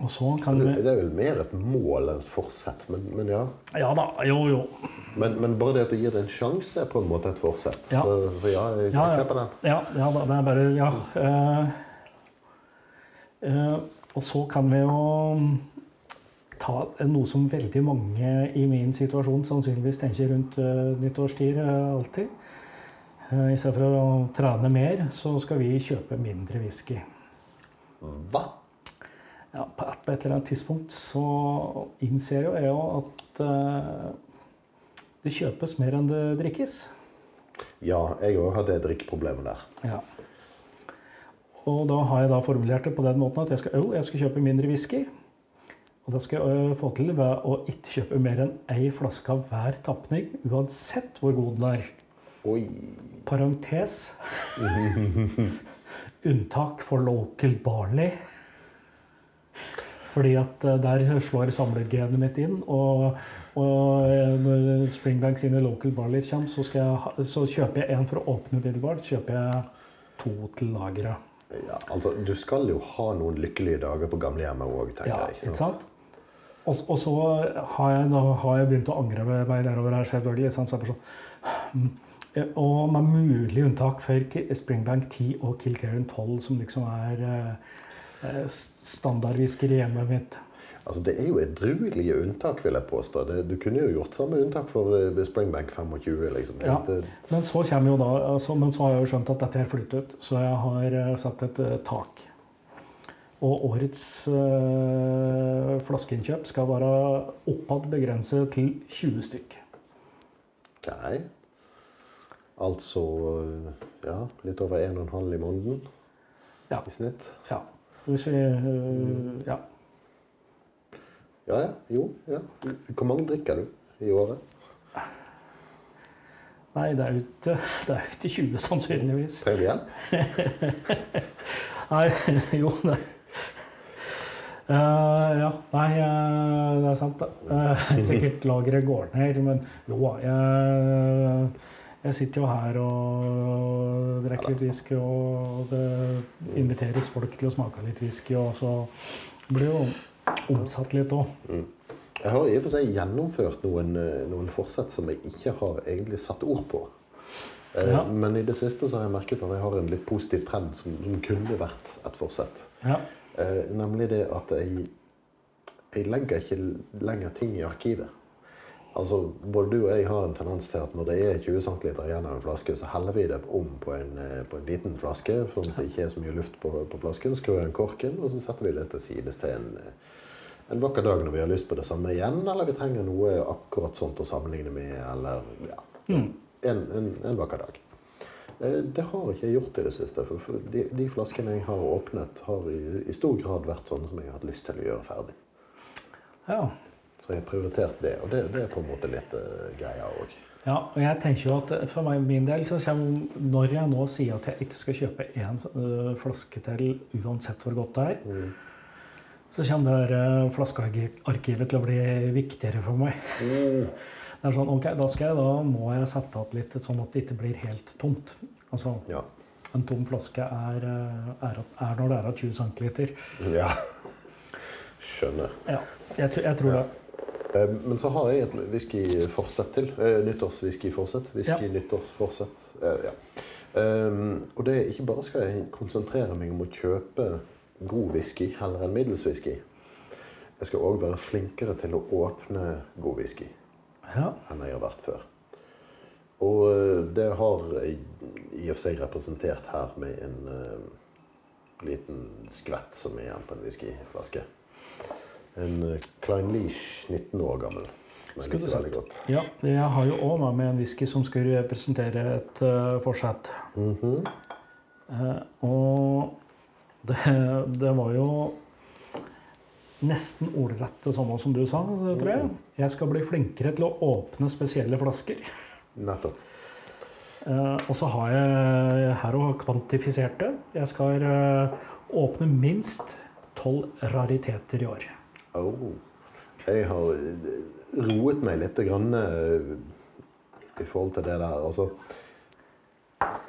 A: Og så kan vi
B: det er vel mer et mål enn et forsett, men, men ja.
A: Ja da, jo, jo.
B: Men, men bare det at du gir det en sjanse, er på en måte et forsett.
A: Ja.
B: Så, så ja, jeg,
A: Ja, ja.
B: den.
A: Ja, ja da, det er bare Ja. Eh, eh, og så kan vi jo ta noe som veldig mange i min situasjon sannsynligvis tenker rundt uh, nyttårstid alltid. Uh, I stedet for å trene mer, så skal vi kjøpe mindre whisky.
B: Hva?
A: Ja, på et, eller annet tidspunkt så innser jo jeg at eh, det kjøpes mer enn det drikkes.
B: Ja, jeg òg det drikkeproblemet der.
A: Ja. Og da har jeg da formulert det på den måten at jeg skal, jeg skal kjøpe mindre whisky. Og det skal jeg få til ved å ikke kjøpe mer enn ei flaske av hver tapning, uansett hvor god den er.
B: Oi.
A: Parentes. <laughs> Unntak for local barley. Fordi at eh, der slår samlergenet mitt inn. Og, og eh, når Springbank sine local barley kommer, så, skal jeg, så kjøper jeg en for å åpne umiddelbart. kjøper jeg to til lageret.
B: Ja, altså, du skal jo ha noen lykkelige dager på gamlehjemmet òg, tenker
A: Ja,
B: jeg.
A: ikke sant? Og, og så har jeg, da har jeg begynt å angre meg nedover her, selvfølgelig. sant? Så jeg bare sånn, og med mulig unntak for Springbank 10 og Kilkerran 12, som liksom er eh, standardwhisker i hjemmet mitt.
B: Altså, det er jo edruelige unntak, vil jeg påstå. Det, du kunne jo gjort samme unntak for eh, Springbank 25. liksom.
A: Ja. Men så jo da, altså, men så har jeg jo skjønt at dette er flyttet så jeg har eh, satt et eh, tak. Og årets eh, flaskeinnkjøp skal være oppad begrenset til 20 stykk.
B: ok. Altså eh, ja, litt over 1,5 i måneden
A: Ja.
B: i snitt.
A: ja. Hvis vi øh, Ja.
B: Ja, ja. Jo. ja. Hvor mange drikker du i året?
A: Nei, det er jo ikke, <laughs> det er ikke 20, sannsynligvis.
B: Trenger du hjelp?
A: Nei, <laughs> jo, det Uh, Ja. Nei, uh, det er sant, da. Uh, <laughs> sikkert lageret går ned, men jo. Jeg, jeg sitter jo her og drikker litt whisky, og det inviteres folk til å smake litt whisky, og så blir jo omsatt litt òg.
B: Jeg har i og for seg gjennomført noen, eh, noen forsett som jeg ikke har egentlig satt ord på. Eh,
A: Ja.
B: Men i det siste så har jeg merket at jeg har en litt positiv trend som, som kunne vært et forsett.
A: Ja.
B: Eh, nemlig det at jeg, jeg legger ikke lenger ting i arkivet. Altså, Både du og jeg har en tendens til at når det er 20 cm igjen av en flaske, så heller vi det om på en, eh, på en liten flaske, sånn at det ikke er så mye luft på, på flasken. Skrur igjen korken, og så setter vi det til sides til en, eh, en vakker dag når vi har lyst på det samme igjen, eller vi trenger noe akkurat sånt å sammenligne med, eller ja, en, en, en vakker dag. Eh, Det har ikke jeg gjort i det siste. For de, de flaskene jeg har åpnet, har i, i stor grad vært sånne som jeg har hatt lyst til å gjøre ferdig.
A: ja.
B: Så jeg har prioritert det, og det, det er på en måte litt uh, greia òg.
A: Ja, og jeg tenker jo at for meg, min del så kommer, Når jeg nå sier at jeg ikke skal kjøpe én uh, flaske til uansett hvor godt det er, så kommer det uh, flaskearkivet til å bli viktigere for meg. <laughs> Det er sånn, ok, Da skal jeg da må jeg sette opp litt sånn at det ikke blir helt tomt. Altså,
B: Ja.
A: En tom flaske er, er, er når det er av 20 cm.
B: ja. Skjønner.
A: Ja, jeg, jeg tror det.
B: Eh, Men så har jeg et whiskyforsett til. Eh, Nyttårswhiskyforsett. Whisky nyttårsforsett. Eh, ja. Um, og det er ikke bare skal jeg konsentrere meg om å kjøpe god whisky heller enn middels whisky. Jeg skal òg være flinkere til å åpne god whisky
A: Ja.
B: enn jeg har vært før. Og eh, det har jeg i og for seg representert her med en uh, liten skvett som er igjen på en whiskyflaske. En uh, Klein Leach 19 år gammel. Men jeg
A: Skulle
B: likte veldig godt.
A: ja. Jeg har jo òg med meg en whisky som skulle representere et uh, forsett.
B: Mhm.
A: uh, og det, det var jo nesten ordrett det samme som du sa, tror jeg. Jeg skal bli flinkere til å åpne spesielle flasker.
B: Nettopp.
A: Uh, og så har jeg her og kvantifisert det. Jeg skal eh, åpne minst tolv rariteter i år.
B: Oh. Jeg har eh, roet meg litt grann, eh, i forhold til det der. Altså,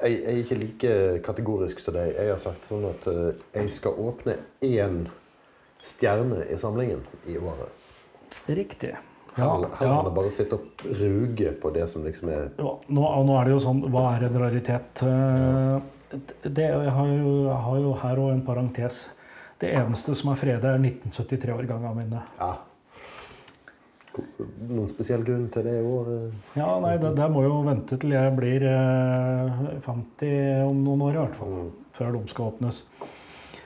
B: jeg, jeg er ikke like kategorisk som deg. Jeg har sagt sånn at eh, jeg skal åpne én stjerne i samlingen i året.
A: Riktig. Ja,
B: her
A: kan
B: ja. det bare sitte og ruge på det som liksom er
A: Ja, nå, nå er det jo sånn Hva er en raritet? Det, jeg, har jo, jeg har jo her òg en parentes. Det eneste som er fredet, er 1973-årgangene mine.
B: Ja. Noen spesiell grunn til det òg? eh?
A: Ja, nei, det, det må jo vente til jeg blir eh, 50 om noen år, i hvert fall. Før de skal åpnes.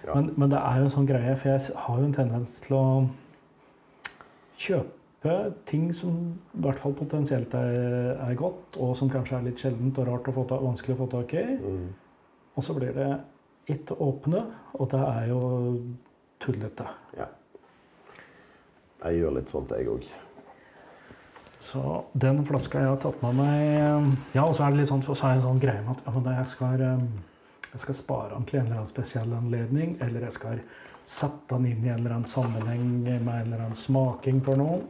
B: Ja.
A: Men, men det er jo en sånn greie, for jeg har jo en tendens til å kjøpe ting som i hvert fall potensielt er, er godt, og som kanskje er litt sjeldent og rart å få ta, vanskelig å få tak i.
B: Mm.
A: Og så blir det ikke åpne, og det er jo tullete.
B: Ja. Jeg gjør litt sånt, jeg òg.
A: Så den flaska jeg har tatt med meg Ja, og så er det litt sånn, så har jeg en sånn greie med at ja, men jeg, skal, eh, jeg skal spare den til en eller annen spesiell anledning, eller jeg skal sette den inn i en eller annen sammenheng med en eller annen smaking for noen.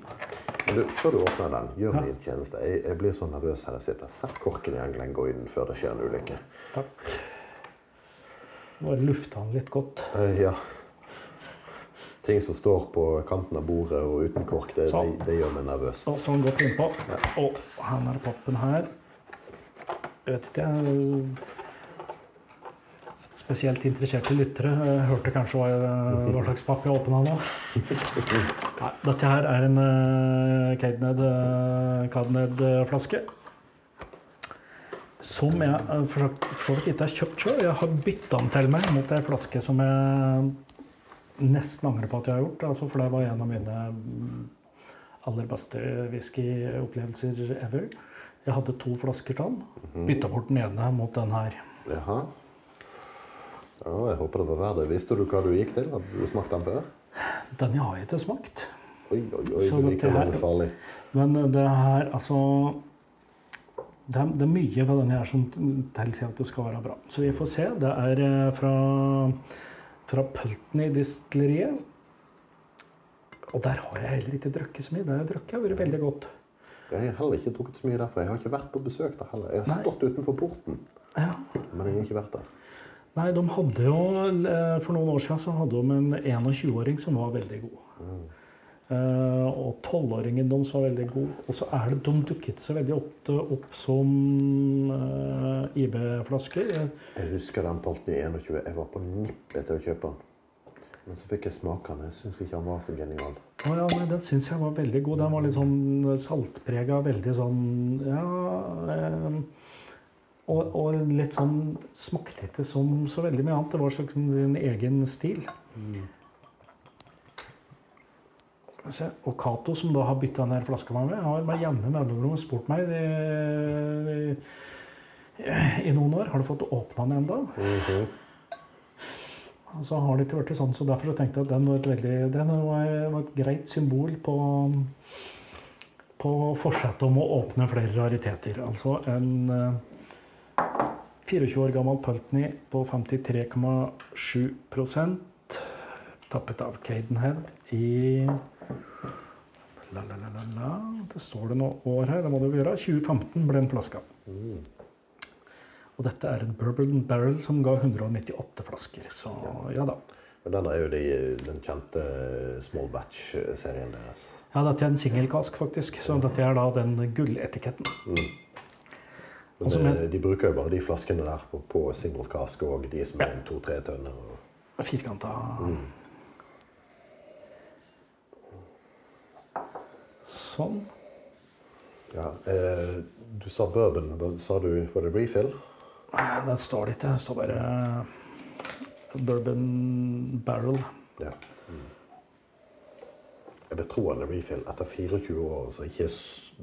B: Du, før du åpner den, gjør
A: Ja.
B: en tjeneste. Jeg, jeg blir så nervøs her jeg sitter. Sett korken i den Glengoyden før det skjer en ulykke.
A: Takk. Bare lufte den litt godt.
B: Eh, ja. Ting som står på kanten av bordet og uten kork, det, det,
A: Sånn.
B: det gjør meg nervøs.
A: Da står den godt innpå. Og her er pappen her. Jeg vet ikke, jeg Spesielt interesserte lyttere eh, hørte kanskje hva, hva slags papp jeg åpna nå. <laughs> Nei, dette her er en uh, Cadened-flaske. Cadenhead-flaske. Som jeg for så vidt ikke har kjøpt sjøl. Jeg har bytta den til meg mot ei flaske som jeg nesten angrer på at jeg har gjort. Altså, for det var en av mine aller beste whiskyopplevelser ever. Jeg hadde to flasker til den. Bytta bort den ene mot den her.
B: Jaha. Ja, jeg håper det var verdt det. Visste du hva du gikk til? Hadde du smakt den før?
A: Den har jeg ikke smakt.
B: Oi, oi, oi,
A: Så
B: du liker
A: her-
B: det farlig.
A: Men det her, altså det er, det er mye ved denne her som tilsier at det skal være bra. Så vi får se. Det er eh, fra, fra Pulteney-distilleriet. Og der har jeg heller ikke drukket så mye. Det har jeg drukket har vært veldig godt.
B: Jeg har heller ikke drukket så mye derfra. Jeg har ikke vært på besøk der heller. Jeg har
A: Nei.
B: stått utenfor porten,
A: Ja.
B: men jeg har ikke vært der.
A: Nei, de hadde jo eh, For noen år siden så hadde de en 21-åring som var veldig god. Eh, og 12-åringen deres var veldig god. Og så er det, de dukket så veldig opp, opp som uh, IB-flasker.
B: Jeg husker den Polten i 21. Jeg var på nippet til å kjøpe den. Men så fikk jeg smake den. Jeg syns ikke han var så genial.
A: Å ja, nei, den syns jeg var veldig god. Den var litt sånn saltprega, veldig sånn Ja eh, og, og litt sånn Smakte ikke som så veldig mye annet. Det var en egen stil. Se. Og Cato, som da har bytta ned flaska med har med jevne mellomrom spurt meg i, i noen år har du fått åpna den ennå.
B: Mhm.
A: Og så har det ikke blitt sånn, så derfor så tenkte jeg at den var et, veldig, den var var et greit symbol på, på forsettet om å åpne flere rariteter. Altså en eh, 24 år gammel Pultney på 53,7% tappet av Cadenhead i la, la, la, la, la. Det står det noe år her, det må det jo gjøre. 2015 ble den flaska.
B: Mm.
A: Og dette er en bourbon barrel som ga 198 flasker. Så ja da.
B: Men den er jo de, den kjente small batch-serien deres.
A: Ja, dette er en singelkask, faktisk. Så dette er da den gulletiketten.
B: Men
A: Og
B: det,
A: er-
B: de bruker jo bare de flaskene der på, på single cask og de som er en to-tre tønner. og-
A: Firkanta Sånn.
B: Ja, eh, du sa bourbon. Hva sa du? Var det refill?
A: Nei, Den står det ikke. Det står bare Bourbon Barrel.
B: Ja. Mm. Jeg vil tro han er refill etter 24 år, så ikke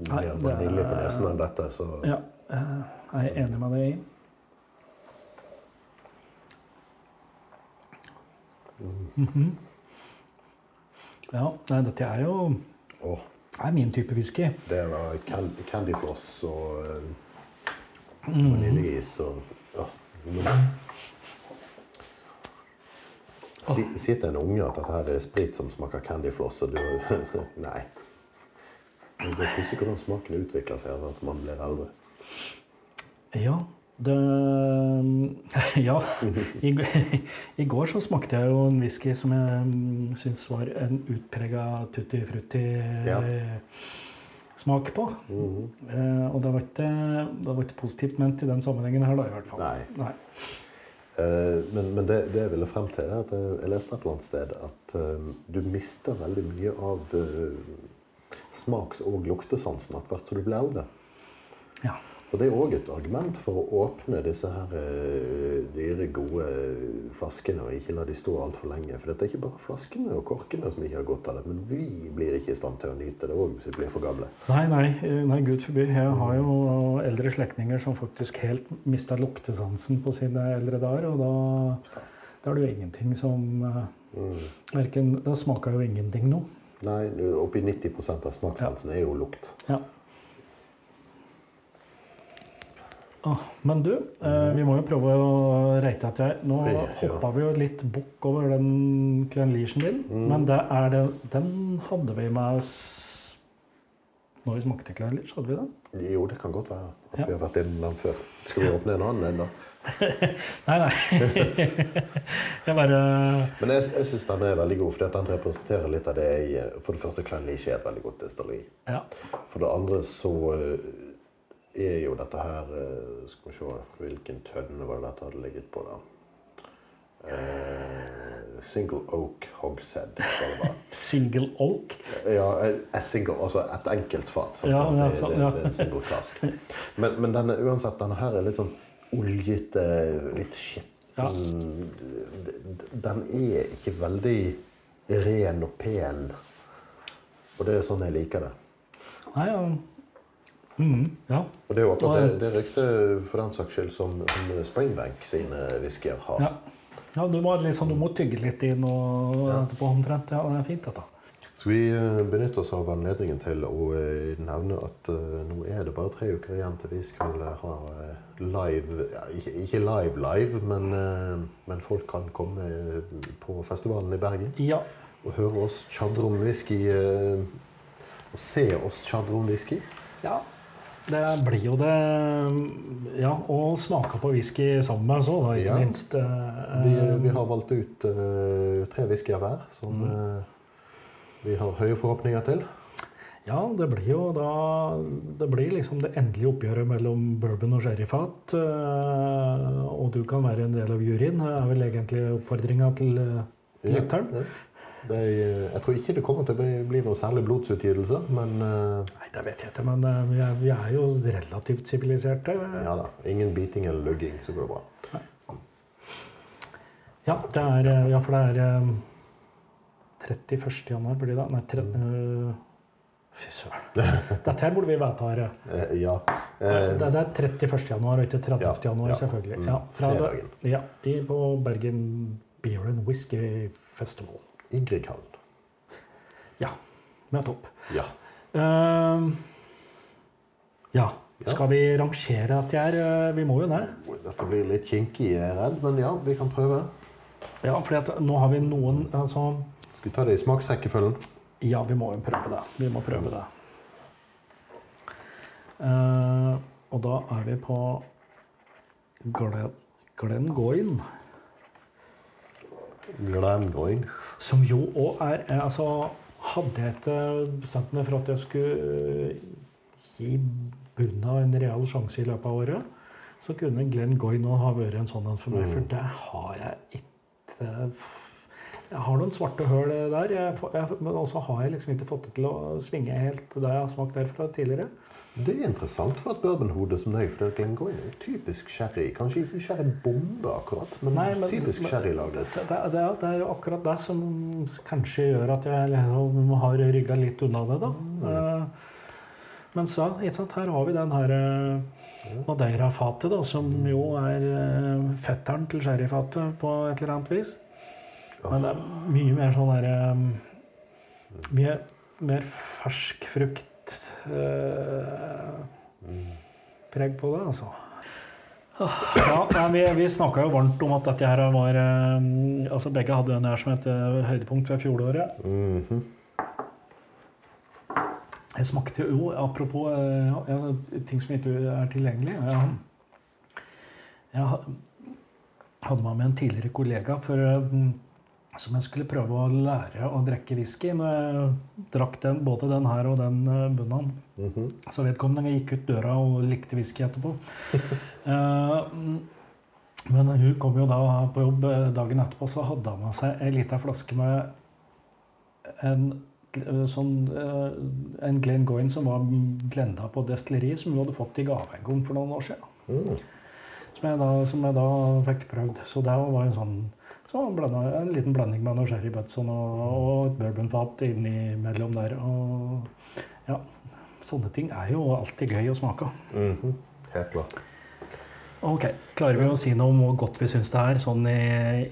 B: mer vanilje på nesen enn dette. Så
A: Ja, eh, jeg er enig med deg i. -hmm. Ja, nei, dette er jo
B: Åh,
A: er min type whisky.
B: det var can candyfloss og eh,
A: Mm.
B: vaniljeis og ja. Mm. Si, si til en unge at dette her er sprit som smaker candyfloss, og du <laughs> Nei. Det er pussig hvordan smaken utvikler seg etter at man blir eldre.
A: Ja, det <laughs> Ja. I, <laughs> I går så smakte jeg jo en whisky som jeg mm, syns var en utprega tutti
B: Ja.
A: frutti-smak på.
B: Mhm.
A: Eh, og det var, ikke, det var ikke positivt ment i den sammenhengen her, da, i hvert fall.
B: Nei. Eh, Men, men det, det jeg ville frem til, er at jeg, jeg leste et eller annet sted at uh, du mister veldig mye av uh, smaks- og luktesansen etter hvert som du blir eldre.
A: Ja.
B: Så det er òg et argument for å åpne disse her eh, dyre, gode flaskene og ikke la de stå altfor lenge. For det er ikke bare flaskene og korkene som ikke har godt av det, men vi blir ikke i stand til å nyte det òg hvis vi blir for gamle.
A: Nei, nei, eh, nei, gud forby. Jeg har jo eldre slektninger som faktisk helt mista luktesansen på sine eldre dager, og da, da er det jo ingenting som eh,
B: Mm.
A: Verken Da smaker jo ingenting noe.
B: Nei, oppi 90% av smakssansen er jo lukt.
A: Ja. Åh, men du, eh, vi må jo prøve å reite etter deg. Nå
B: Ja.
A: hoppa vi jo litt bukk over den Clenleashen din, men det er det, den hadde vi med oss når vi smakte Clenleash, hadde vi den?
B: Jo, det kan godt være at
A: Ja.
B: vi har vært innom den før. Skal vi åpne en annen en, da? <laughs>
A: Nei, nei. <laughs> jeg bare
B: Men jeg, jeg syns den er veldig god, fordi at den representerer litt av det jeg For det første, Klein er et veldig godt destilleri.
A: Ja.
B: For det andre så eh, er jo dette her eh, Skal vi se Hvilken tønne var det dette hadde ligget på, da? Eh, single Oak Hogshead. det. <laughs>
A: Single oak.
B: Ja, a single, altså et enkelt fat.
A: Ja, ja,
B: det, det, det er en single cask. Men, men denne, uansett, denne her er litt sånn oljete, litt
A: Ja.
B: Den er ikke veldig ren og pen. Og det er sånn jeg liker det.
A: Nei, ja. Mhm, ja.
B: Og det er jo akkurat det, det ryktet for den saks skyld som, som Springbank sine whiskyer har.
A: ja. ja du, må liksom, du må tygge litt inn og etterpå omtrent. Ja, det er fint, dette.
B: Skal vi eh, benytte oss av anledningen til å eh, nevne at uh, nå er det bare tre uker igjen til vi skal eh, ha eh, live ja, ikke, ikke live live, men, uh, men folk kan komme eh, på festivalen i Bergen
A: Ja.
B: og høre oss tjadre om whisky. Uh, Og se oss tjadre om whisky.
A: Ja, det blir jo det Ja, og smake på whisky sammen med oss òg, ikke
B: Ja.
A: minst. eh,
B: Vi, vi har valgt ut uh, tre whiskyer hver som eh, vi har høye forhåpninger til.
A: Ja, det blir jo da Det blir liksom det endelige oppgjøret mellom bourbon og sherryfat. Uh, Og du kan være en del av juryen. Er vel egentlig oppfordringa til lytteren.
B: Ja, ja. Det eh, jeg tror ikke det kommer til å bli- noe særlig blodsutgytelse, men eh,
A: Nei, det vet jeg ikke, men eh, vi er, vi er jo relativt siviliserte.
B: ja da. Ingen biting eller lugging, så går det bra.
A: Ja, det er, ja, for det er eh, 31. januar, blir det? Nei, tre,
B: Mm.
A: Fy søren. Dette her burde vi vite. <laughs>
B: Eh, ja.
A: Det, det er 31. januar, og ikke 30.
B: Ja,
A: januar,
B: ja.
A: selvfølgelig.
B: Mm,
A: Ja, fra det, ja, i, på Bergen Beer and Whisky Festival.
B: I Grieghallen.
A: Ja, nettopp.
B: Ja.
A: Uh, ja.
B: Ja.
A: Skal vi rangere at her? er eh, Vi må jo det.
B: Dette blir litt kinkig, jeg er redd, men ja, vi kan prøve.
A: Ja, for nå har vi noen altså,
B: Skal vi ta det i smaksrekkefølgen?
A: Ja, vi må jo prøve det. Vi må prøve det. Uh, og da er vi på Glen, Glengoyne.
B: Glengoyne.
A: Som jo òg er er- Altså, hadde jeg ikke bestemt meg for at jeg skulle gi bunna en real sjanse i løpet av året, så kunne Glenn Goyne ha vært en sånn en for meg, for det har jeg ikke Jeg har noen svarte høl der, jeg, jeg, men også har jeg liksom ikke fått det til å svinge helt det jeg har smakt derfra tidligere.
B: Det er interessant for et bourbonhode som deg, for Glengoyne er typisk sherry. Kanskje ikke sherrybombe akkurat, men,
A: Nei, men-
B: typisk sherrylagret.
A: Det, det, det, er- det er jo akkurat det som kanskje gjør at jeg liksom har rygga litt unna det, da. Eh, Men så, her har vi den her eh, Madeira-fatet, da, som jo er eh, fetteren til sherryfatet på et eller annet vis. Men det er mye mer sånn derre Mye mer fersk frukt preg på det, altså. Ja, nei, Vi, vi snakka jo varmt om at dette her var eh, altså Begge hadde en her som het eh, høydepunkt ved fjoråret.
B: Mhm.
A: Jeg smakte jo, apropos eh, ja, ting som ikke er tilgjengelig Jeg, jeg hadde meg med en tidligere kollega for, eh, som jeg skulle prøve å lære å drikke whisky. Når jeg drakk den, både den her og den bunnen. Mm
B: -hmm.
A: Så vedkommende gikk ut døra og likte whisky etterpå. uh, <laughs> men hun kom jo da på jobb eh, dagen etterpå, så hadde hun med seg ei lita flaske med en eh, sånn uh, en Glenn Goyne som var blenda på destilleriet, som hun hadde fått i gave for noen år siden.
B: Mm.
A: Som jeg da, som jeg da fikk prøvd. Så det var en sånn så blanda, en liten blanding med noe sherry Butson og, og et bourbonfat innimellom der. Og ja, sånne ting er jo alltid gøy å smake.
B: Mhm. Helt klart.
A: Ok, Klarer vi å si noe om hvor godt vi syns det er, sånn i,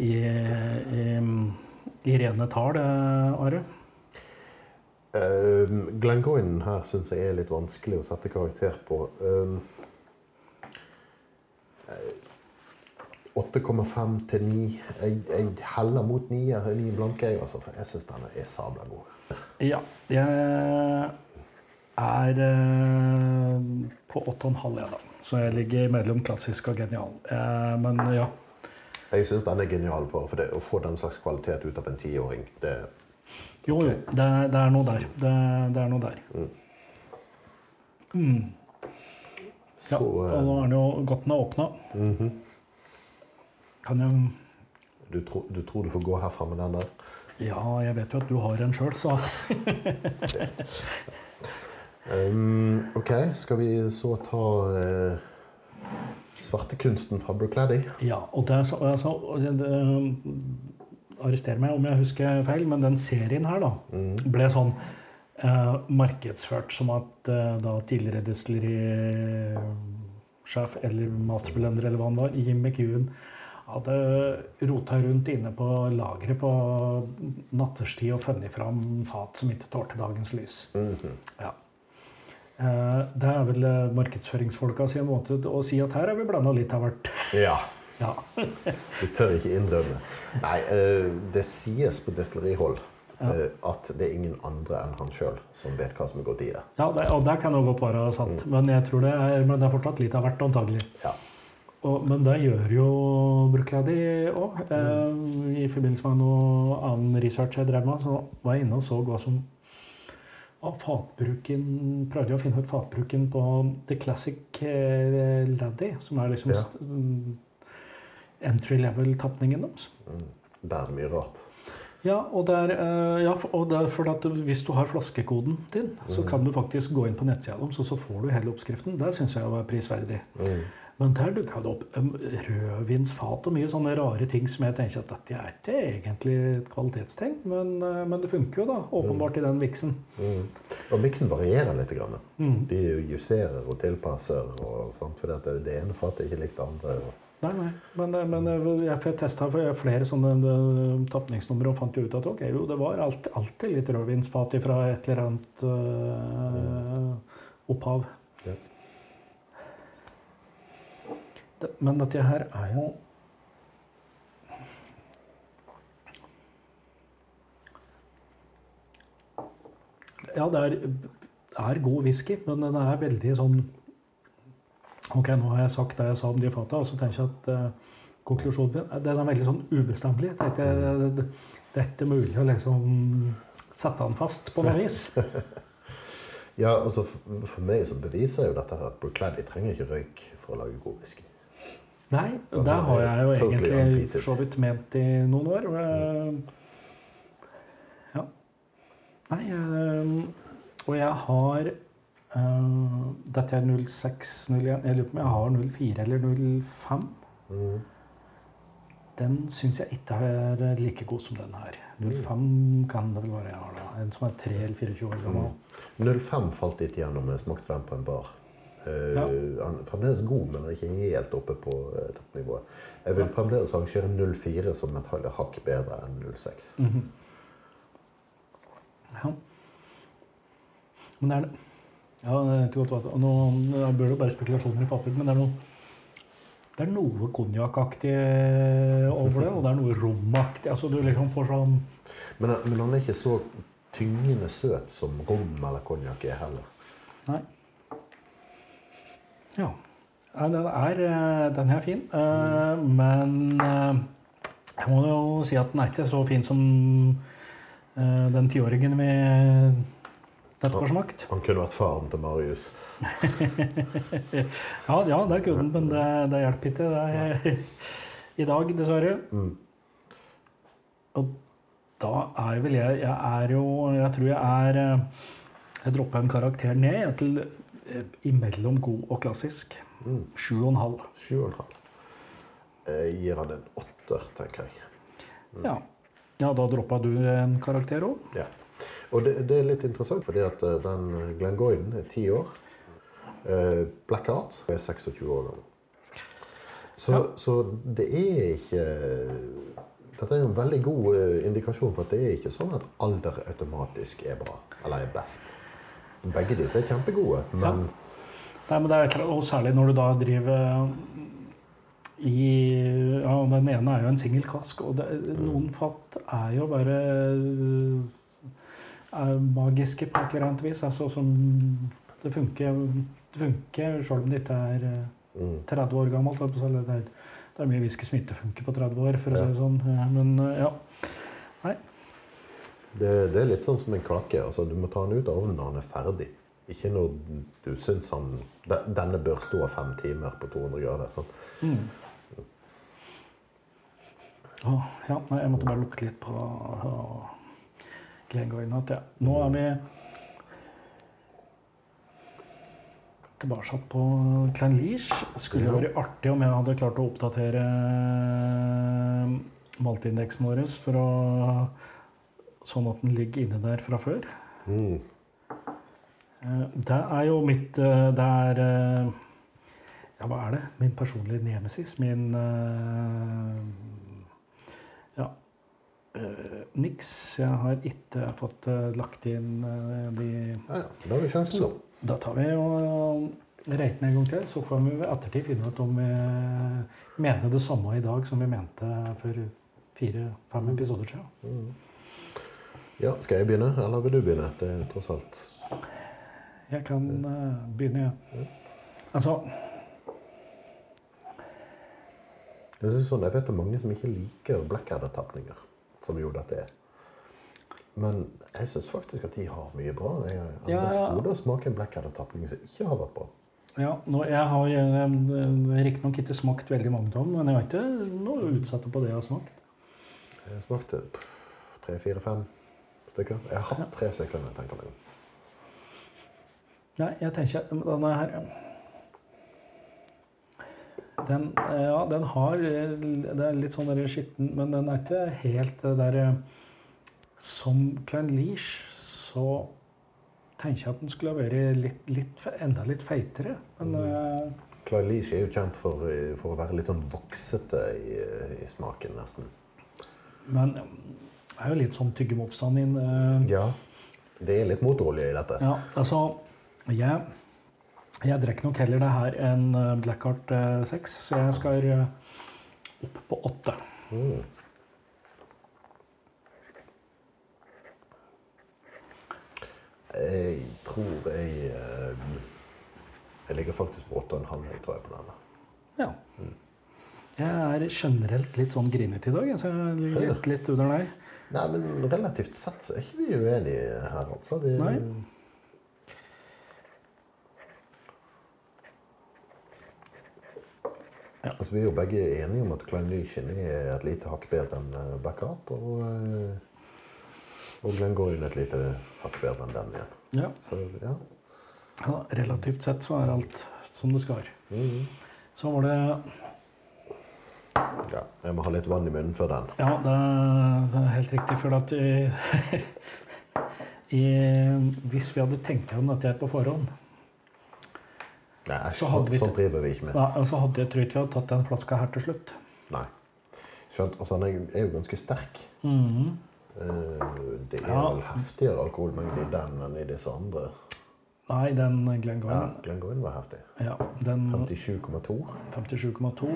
A: i, i, i rene tall, eh, Are?
B: Um, Glengoyne her syns jeg er litt vanskelig å sette karakter på. Eh, 8,5 til 9. Jeg, jeg heller mot 9, jeg- 9 blanke, jeg, altså, for jeg syns denne er sabla god.
A: Ja, jeg er eh, på 8,5, jeg, da. Så jeg ligger mellom klassisk og genial. Eh, men ja.
B: Jeg syns den er genial på, for det. Å få den slags kvalitet ut av en tiåring, det
A: Jo, jo. Det, det er noe der. Det, det er noe der. Mm.
B: Så
A: Ja, og
B: eh,
A: nå er den jo godt den er åpna.
B: mhm.
A: Kan jeg
B: du, tro, du tror du får gå herfra med den der?
A: Ja, jeg vet jo at du har en sjøl, så <laughs>
B: Um, ok, skal vi så ta uh, svartekunsten fra Brookladdy?
A: Ja, og det så, altså, det, det, Arrester meg om jeg husker feil, men den serien her da, ble sånn uh, markedsført som at uh, da tidligere destillerisjef eller masterblender eller hva han var, Jim McEwan, hadde rota rundt inne på lageret på natterstid og funnet fram fat som ikke tålte dagens lys. Ja. Eh, det er vel eh, markedsføringsfolka sin måte å si at her har vi blanda litt av hvert.
B: Ja.
A: Ja. <laughs>
B: Du tør ikke innrømme. Nei, eh, det sies på destillerihold ja. at det er ingen andre enn han sjøl som vet hva som er gått i det.
A: Ja, det, og det kan jo godt være sant, men jeg tror det er, men det er fortsatt litt av hvert, antagelig.
B: Ja.
A: Og, men det gjør jo Brookladdy òg. Eh, I forbindelse med noe annen research jeg drev med, så var jeg inne og så hva som var fatbruken Prøvde å finne ut fatbruken på The Classic eh, Laddy, som er liksom
B: Ja.
A: mm, entry level-tapningen deres.
B: Der er mye rart.
A: Ja, og, det er, eh, ja, og det er fordi at hvis du har flaskekoden din, så kan du faktisk gå inn på nettsida deres, og så får du hele oppskriften. Det syns jeg var prisverdig. Men der dukka det opp um, rødvinsfat og mye sånne rare ting som jeg tenker at dette er ikke egentlig et kvalitetstegn, men, eh, men det funker jo da, åpenbart i den viksen.
B: Mm. Og miksen varierer litt. Grann.
A: Mm.
B: De justerer og tilpasser. Og, sant? For det, det ene fatet er ikke likt det andre. Og,
A: Nei, nei, men, eh, men eh, jeg, jeg testa flere sånne tapningsnumre og fant jo ut at ok, jo, det var alltid, alltid litt rødvinsfat fra et eller annet øh, opphav.
B: Ja.
A: Det, men dette her er jo Ja, det er, er god whisky, men den er veldig sånn Ok, nå har jeg sagt det jeg sa om de fata, og så tenker jeg at eh, konklusjonen min. Den er veldig sånn ubestemmelig. Det, det er ikke mulig å liksom sette den fast på noe vis. <laughs>
B: Ja, altså for, for meg så beviser jo dette her at Brookladdy trenger ikke røyk for å lage god whisky.
A: Nei, det har jeg jo egentlig for så vidt ment i noen år. Ja. Nei, eh, og jeg har eh, Dette er 06, 01 Jeg lurer på om jeg har 04 eller 05.
B: Mm.
A: Den syns jeg ikke er like god som den her. 05 kan det vel være jeg har da. En som er 3 eller 24 år gammel.
B: 05 falt litt gjennom jeg smakte den på en bar. Eh,
A: Ja.
B: Han er fremdeles god, men er ikke helt oppe på eh, dette nivået. Jeg vil fremdeles arrangere 04 som et hakk bedre enn 06.
A: Mhm. Ja. Men det er Ja, det er godt Nå bør det jo bare spekulasjoner i fatbruk, men det er noe det er noe konjakkaktig over det, og det er noe romaktig. Altså, du liksom får sånn
B: Men, men han er ikke så tyngende søt som rom eller konjakk er heller.
A: Nei. Ja. Den er, eh, den er fin, eh, men eh, jeg må jo si at den er ikke så fin som den tiåringen vi nettopp har smakt.
B: Han kunne vært faren til Marius. <laughs>
A: Ja, ja, det kunne den, men det, det hjelper ikke det <laughs> i dag, dessverre.
B: Mm.
A: Og da er vel jeg Jeg er jo Jeg tror jeg er Jeg dropper en karakter ned til imellom god og klassisk.
B: Mm.
A: Sju og en halv.
B: Sju og en halv. Jeg gir han en åtter, tenker jeg.
A: Ja. ja, da droppa du en karakter òg.
B: Ja. Og det, det er litt interessant, fordi at den Glenn Goyden er ti år. Eh, Black Art er 26 år gammel. Så,
A: Ja.
B: så det er ikke Dette er en veldig god eh, indikasjon på at det er ikke sånn at alder automatisk er bra, eller er best. Begge disse er kjempegode, men
A: Nei, men det er, og særlig når du da driver i Ja, den ene er jo en singel kask, og det, noen fat er jo bare er magiske på et eller annet vis. Altså som Det funker, det funker selv om det ikke er eh,
B: mm,
A: 30 år gammelt. Det er, det er mye whisky som ikke funker på 30 år, for å si det sånn. Eh, Men ja. ja.
B: Det, det er litt sånn som en kake. altså Du må ta den ut av ovnen når den er ferdig. Ikke når du syns han Denne bør stå fem timer på 200 grader. Sånn.
A: Mm. Oh, ja, nei, jeg måtte bare lukte litt på uh, Glengoyne. Ja. Nå er vi tilbake på Klein Liege. Skulle
B: Ja.
A: vært artig om jeg hadde klart å oppdatere maltindeksen vår for å Sånn at den ligger inne der fra før.
B: Mm.
A: Eh, Det er jo mitt eh, Det er eh, Ja, hva er det? Min personlige nemesis. Min Ja. Niks. Jeg har ikke fått lagt inn de
B: Ja, ja. Da har vi sjansen, da.
A: da tar vi og reiter den en gang til. Så får vi ved ettertid finne ut om vi mener det samme i dag som vi mente for fire-fem episoder siden.
B: Mm. Ja, Skal jeg begynne, eller vil du begynne? Det er tross alt
A: Jeg kan uh, begynne, jeg. Altså
B: Jeg synes sånn, jeg vet det er mange som ikke liker Blackadder-tapninger, som jo dette er. Men jeg syns faktisk at de har mye bra. Jeg har
A: Ja, ja.
B: å smake en Blackadder-tapning som ikke har vært bra.
A: Ja, nå, jeg har eh, riktignok ikke smakt veldig mange av dem, men jeg har ikke noe utsatt på det jeg har smakt.
B: Jeg smakte tre, fire, fem. Jeg har hatt tre stykker. jeg tenker meg om.
A: Nei, jeg tenker denne her Den, eh, ja, den har eh, Det er litt sånn der skitten, men den er ikke helt det derre Som Klein Liege så tenker jeg at den skulle ha vært litt, litt, enda litt feitere. Men eh,
B: Clyde Leach er jo kjent for, eh, for å være litt sånn voksete i, eh, i smaken, nesten.
A: Men det er jo litt sånn tyggemotstand inn. eh,
B: Ja. Det er litt motorolje i dette.
A: Ja, altså Jeg, jeg drikker nok heller det her enn eh, Blackheart eh, 6, så jeg skal eh, opp på 8.
B: Mm. Jeg tror jeg eh, Jeg ligger faktisk på 8,5 jeg tror jeg på denne.
A: Ja. Jeg er generelt litt sånn grinete i dag. Så jeg ligger litt, litt under deg.
B: Nei, men relativt sett så er ikke vi uenige her, altså. Vi,
A: Nei.
B: Altså, vi er jo begge enige om at Klein Lychen er et lite hakk bedre enn eh, Baccarat. Og, eh, og Glengoyne et lite hakk bedre enn den igjen.
A: Ja.
B: Så ja.
A: ja. Relativt sett så er alt som det skal.
B: Mhm.
A: Så var det
B: ja. Jeg må ha litt vann i munnen før den.
A: Ja, det er, helt riktig. For at i, <laughs> i, hvis vi hadde tenkt gjennom dette her på forhånd,
B: Nei,
A: Så
B: så
A: vi-
B: sånt driver vi ikke med.
A: da, så hadde jeg trodd vi hadde tatt den flaska her til slutt.
B: Nei. Skjønt, altså, den er jo ganske sterk.
A: Mm
B: -hmm. Det er
A: Ja.
B: vel heftigere alkoholmengde i den enn i disse andre.
A: Nei, den
B: Ja,
A: Glenn
B: Glengoyne var heftig.
A: ja,
B: 57,2.
A: 57,2.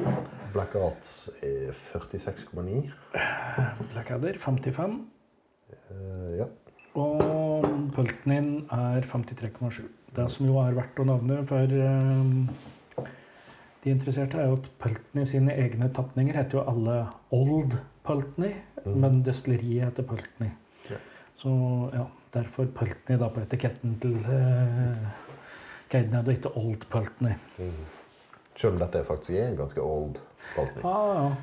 B: Blackout er 46,9.
A: Blackadder 55.
B: Uh, ja.
A: Og Pultnin er 53,7. Det som jo er verdt å nevne for eh, de interesserte, er jo at Pultney sine egne tapninger heter jo alle Old Pultney,
B: mm.
A: men destilleriet heter Pultney.
B: Ja.
A: Så ja, derfor Pultney da på etiketten til eh, Guidenhead og ikke Old Pultney.
B: Mm. Selv om dette faktisk er en ganske old Baltic.
A: Ah, ja.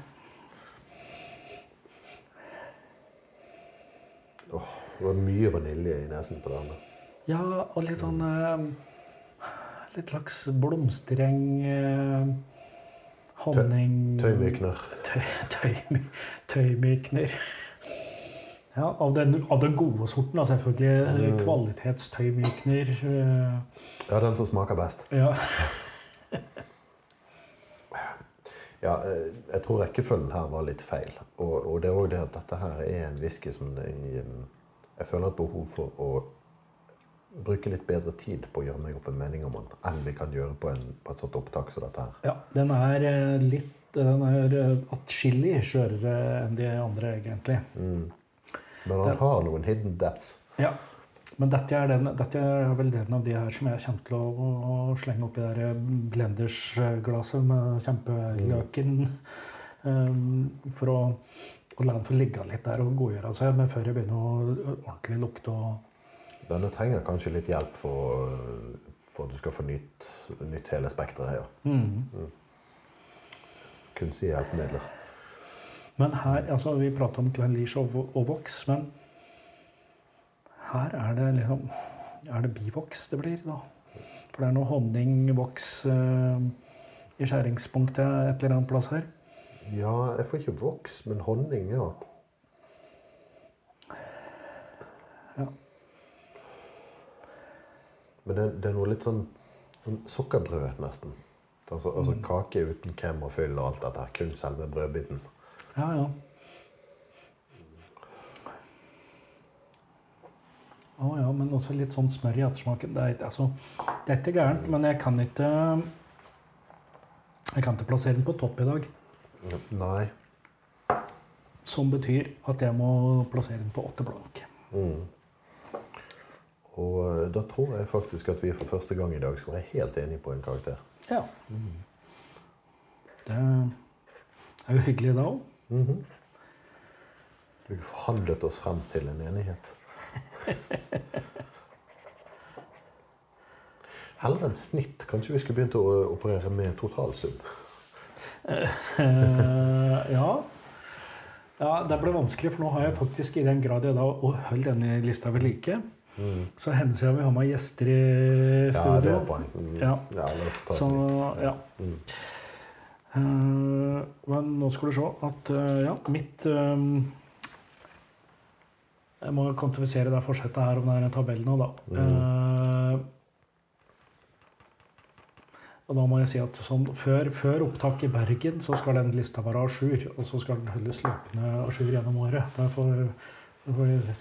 B: Åh, det var mye vanilje i nesen på denne.
A: ja, og litt sånn eh, Litt slags blomstereng eh, Honning
B: Tøymykner.
A: Tøy- tøy, Tøymykner. Ja, av den, av den gode sorten, da, selvfølgelig.
B: Mm.
A: Kvalitetstøymykner. eh,
B: Ja, den som smaker best.
A: Ja. <laughs>
B: Ja, eh, jeg tror rekkefølgen her var litt feil. Og, og det er òg det at dette her er en whisky som jeg, jeg føler et behov for å bruke litt bedre tid på å gjøre meg opp en mening om den, enn vi kan gjøre på, en, på et sånt opptak som dette her.
A: ja. Den er eh, litt Den er atskillig skjørere enn de andre, egentlig.
B: Mm. Men han
A: Den-
B: har noen hidden depths.
A: Ja. Men dette er, den, dette er vel den av de her som jeg kommer til å, å slenge oppi det der blendersglasset med kjempeløken. um, for å, å la den få ligge litt der og godgjøre seg men før jeg begynner å ordentlig lukte og
B: Denne trenger kanskje litt hjelp for, for at du skal få nytt, nytt hele spekteret her.
A: mm.
B: Kunstige hjelpemidler.
A: Men her, altså Vi prater om Glenn Leach og, og Vox, men her er det liksom Er det bivoks det blir, da? For det er noe honning, voks eh, i skjæringspunktet et eller annet plass her.
B: Ja, jeg får ikke voks, men honning, ja.
A: Ja.
B: Men det, det er noe litt sånn, sånn sukkerbrød, nesten. Altså, altså
A: Mm.
B: kake uten krem og fyll og alt dette. her, Kun selve brødbiten.
A: Ja, ja. Å ja, men også litt sånn smør i ettersmaken. Det er, ikke- altså, det er ikke gærent, men jeg kan ikke Jeg kan ikke plassere den på topp i dag.
B: Nei.
A: Som betyr at jeg må plassere den på åtte blank.
B: Mm. Og eh, da tror jeg faktisk at vi for første gang i dag skal være helt enige på en karakter.
A: Ja. Det er jo hyggelig da òg.
B: Mhm. Vi forhandlet oss frem til en enighet. <laughs> Heller enn snitt. Kanskje vi skulle begynt å operere med totalsum.
A: Eh, ja. ja. Det ble vanskelig, for nå har jeg faktisk i den grad jeg da å holde denne lista ved like,
B: Mm.
A: så hender det vi har med gjester i studio.
B: Ja, det er poeng. Mm.
A: Ja.
B: Ja,
A: Så ja.
B: Mm.
A: Eh, men nå skal du se at eh, ja, mitt eh, Jeg må kvantifisere det forsettet her om det er en tabell nå, da. Eh, og da må jeg si at sånn, før, før opptak i Bergen så skal den lista være à jour. Og så skal den holdes løpende à jour gjennom året. Får, vi,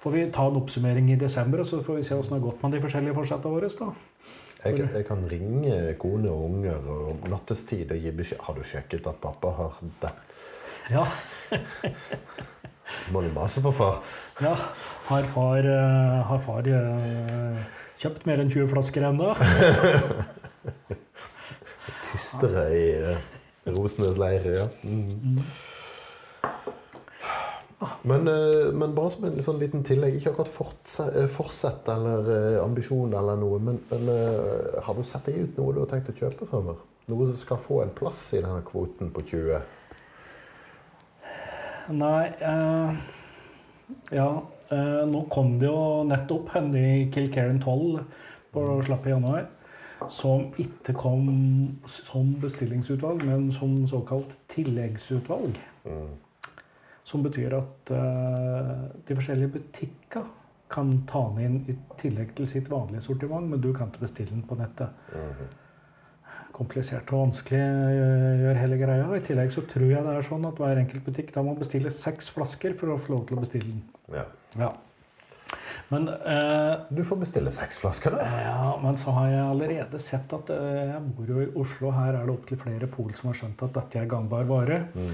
A: får vi ta en oppsummering i desember, og så får vi se åssen det har gått med de forskjellige forsettene våre. da.
B: Jeg, jeg kan ringe kone og unger og nattestid og gi beskjed. Har du sjekket at pappa har det?
A: Ja,
B: Må du mase på far?
A: ja. Har far, eh, har far eh, kjøpt mer enn 20 flasker ennå? <laughs>
B: Tystere i, Rosenes leir, ja. Mm. Men, eh, men, bare som en sånn liten tillegg, ikke akkurat fortsett eller eh, ambisjon eller noe, men, men har du sett deg ut noe du har tenkt å kjøpe fremover? Noe som skal få en plass i denne kvoten på 20?
A: Nei eh, Ja, eh, nå kom det jo nettopp en ny Kilcaren 12 på slapp i januar. Som ikke kom som bestillingsutvalg, men som såkalt tilleggsutvalg. Mm. Som betyr at uh, de forskjellige butikker kan ta den inn i tillegg til sitt vanlige sortiment, men du kan ikke bestille den på nettet. Mm Komplisert og vanskelig eh, gjør hele greia. I tillegg så tror jeg det er sånn at hver enkelt butikk da må bestille seks flasker for å få lov til å bestille den.
B: Ja.
A: ja. Men uh,
B: Du får bestille seks flasker, da.
A: Ja, men så har jeg allerede sett at uh, jeg bor jo i Oslo. Her er det opptil flere pol som har skjønt at dette er gangbar vare. Mm.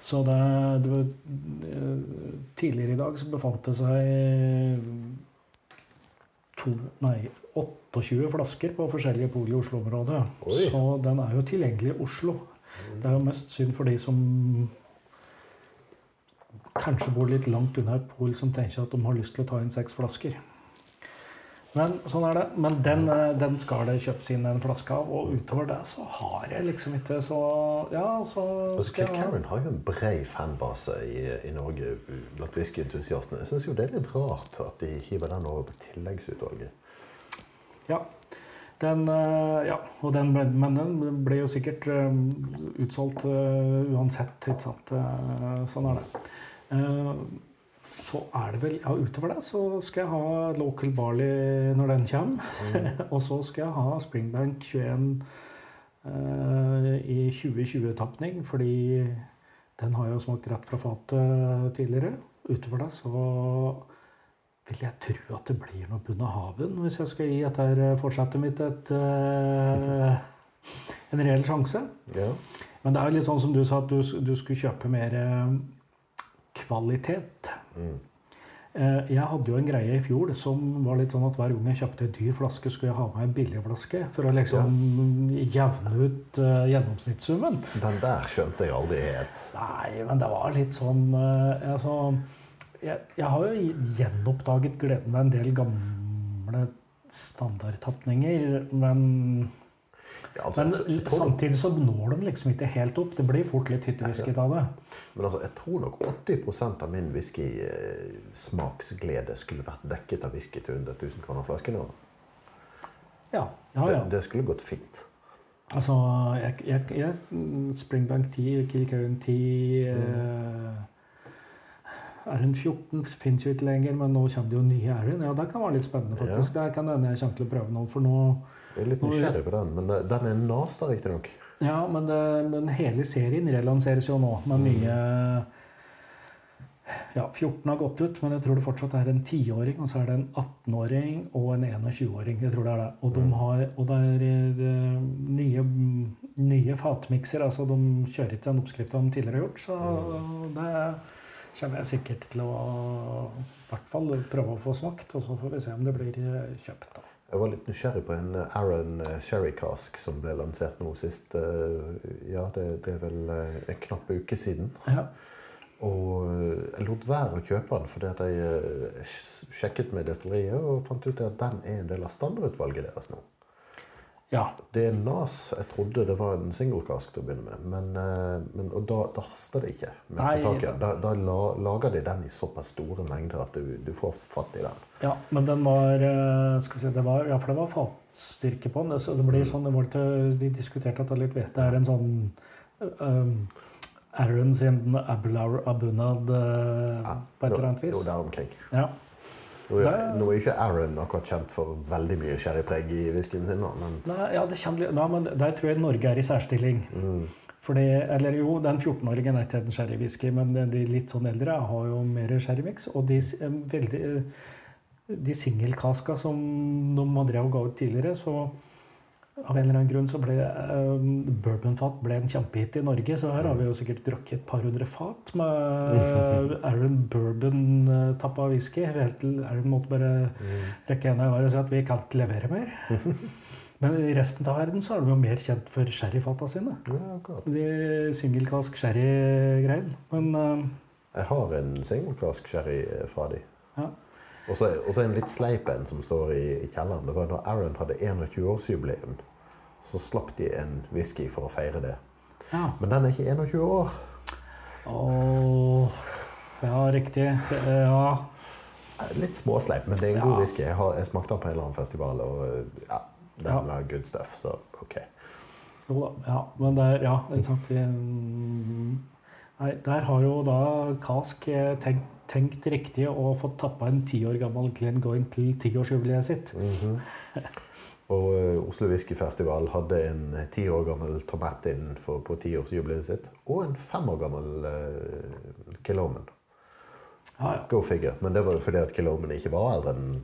A: Så det, det var, Tidligere i dag så befant det seg to, nei, 28 flasker på forskjellige pol i Oslo-området. Så den er jo tilgjengelig i Oslo. Det er jo mest synd for de som kanskje bor litt langt unna et pol som tenker at de har lyst til å ta inn seks flasker. Men sånn er det. Men den, eh, den skal det kjøpes inn en flaske av. Og utover det så har jeg liksom ikke så Ja, så
B: skal jeg Karen har jo en bred fanbase i, i Norge blant whiskyentusiastene. Jeg syns jo det er litt rart at de hiver den over på tilleggsutvalget.
A: Ja. Den, ja, og den men den ble jo sikkert uh, utsolgt uansett, ikke sant. Sånn er det. Så er det vel Ja, utover det så skal jeg ha local barley når den kommer. Mm. <laughs> og så skal jeg ha Springbank 21 eh, i 2020-tapning, fordi den har jeg jo smakt rett fra fatet tidligere. Utover det så vil jeg tro at det blir noe bunn haven hvis jeg skal gi dette fortsettet mitt et, eh, en reell sjanse.
B: Ja.
A: Men det er jo litt sånn som du sa, at du, du skulle kjøpe mer eh, kvalitet. Mm. Jeg hadde jo en greie i fjor som var litt sånn at hver gang jeg kjøpte en dyr flaske, skulle jeg ha med en billig flaske for å liksom ja. jevne ut uh, gjennomsnittssummen.
B: Den der skjønte jeg aldri helt.
A: Nei, men det var litt sånn uh, altså, jeg, jeg, har jo gjenoppdaget gleden med en del gamle standardtapninger, men ja, altså, Men samtidig så når de liksom ikke helt opp. Det blir fort litt hyttewhisky av det.
B: Men altså, jeg tror nok 80% av min whiskysmaksglede skulle vært dekket av whisky til under 1000 kroner flasken.
A: Ja. Ja, ja.
B: Det, det, skulle gått fint.
A: Altså, jeg, jeg, jeg Springbank 10, Kilcurran 10 mm. eh, RN14 fins jo ikke lenger, men nå kommer det jo nye Aaron. Ja, det kan være litt spennende, faktisk. Ja. Det kan hende jeg kommer til å prøve noe, for nå
B: jeg er litt nysgjerrig på den, men den er nasta riktignok.
A: Ja, men, det, men, hele serien relanseres jo nå med mye ja, 14 har gått ut, men jeg tror det fortsatt er en 10-åring, og så er det en 18-åring og en 21-åring. Jeg tror det er det. Og, de mm. har, og det er eh, nye, nye fatmikser. Altså de kjører ikke den oppskrifta de tidligere har gjort, så mm. det kommer jeg sikkert til å i hvert fall prøve å få smakt. Og så får vi se om det blir kjøpt. da.
B: Jeg var litt nysgjerrig på en eh, Aaron eh, Sherry Cask som ble lansert nå sist. Eh, ja, det, det er vel en knapp uke siden.
A: Ja.
B: Og jeg lot være å kjøpe den fordi at jeg sjekket med destilleriet og fant ut at den er en del av standardutvalget deres nå.
A: Ja.
B: Det er NAS. Jeg trodde det var en single cask til å begynne med. Men, eh, men, og da, da haster det ikke. Nei, da, da la, lager de den i såpass store mengder at du, du, får fatt i den.
A: Ja, men den var eh, skal vi si, det var, Ja, for det var fatstyrke på den. Det, det blir sånn, det var til, Vi diskuterte dette litt. Vet. Det er en sånn um, Aaron sin Ablaur Abunad uh, ja, på et eller annet vis.
B: Jo, der omkring.
A: Ja.
B: Nå er, nå er ikke Aaron akkurat kjent for veldig mye sherrypreg i whiskyen sin. Men...
A: Nei, ja, det kjenner, nei, men der tror jeg Norge er i særstilling. Mm. Fordi, eller jo, Den 14-åringen er ikke en sherrywhisky, men de litt sånn eldre har jo mer sherrymix. Og de, veldig, de singelkaska som de drevet og ga ut tidligere, så av en eller annen grunn så ble uh, bourbonfat ble en kjempehit i Norge. Så her har vi jo sikkert drukket et par hundre fat med <laughs> Aaron Bourbon-tappa whisky. Helt til Aaron måtte bare mm. rekke henda i været og si at vi kan ikke levere mer. <laughs> Men i resten av verden så er de jo mer kjent for sherryfata sine.
B: Ja, akkurat.
A: De singelkask sherry-greiene. Men eh,
B: Jeg har en singelkask sherry fra de.
A: ja.
B: Og så en litt sleip en som står i, i kjelleren. Det var da Aaron hadde 21-årsjubileum. Så slapp de en whisky for å feire det.
A: ja.
B: Men den er ikke 21 år.
A: Åh, ja, riktig. Det- Ja.
B: Litt småsleip, men det er en
A: Ja.
B: god whisky. Jeg, har, jeg smakte den på en eller annen festival, og ja, den
A: Ja.
B: var good stuff. Så ok.
A: Jo da, ja, men der, ja, ikke sant. Nei, der har jo da Kask eh, tenkt, tenkt riktig og fått tappa en ti år gammel Glenn Going til tiårsjubileet sitt.
B: Mhm. <laughs> Og uh, Oslo Whiskyfestival hadde en ti år gammel inn for, på tiårsjubileet sitt. Og en fem år gammel uh, Kilomen.
A: Ah, ja.
B: Go figure. Men det var jo fordi at Kilomen ikke var eldre enn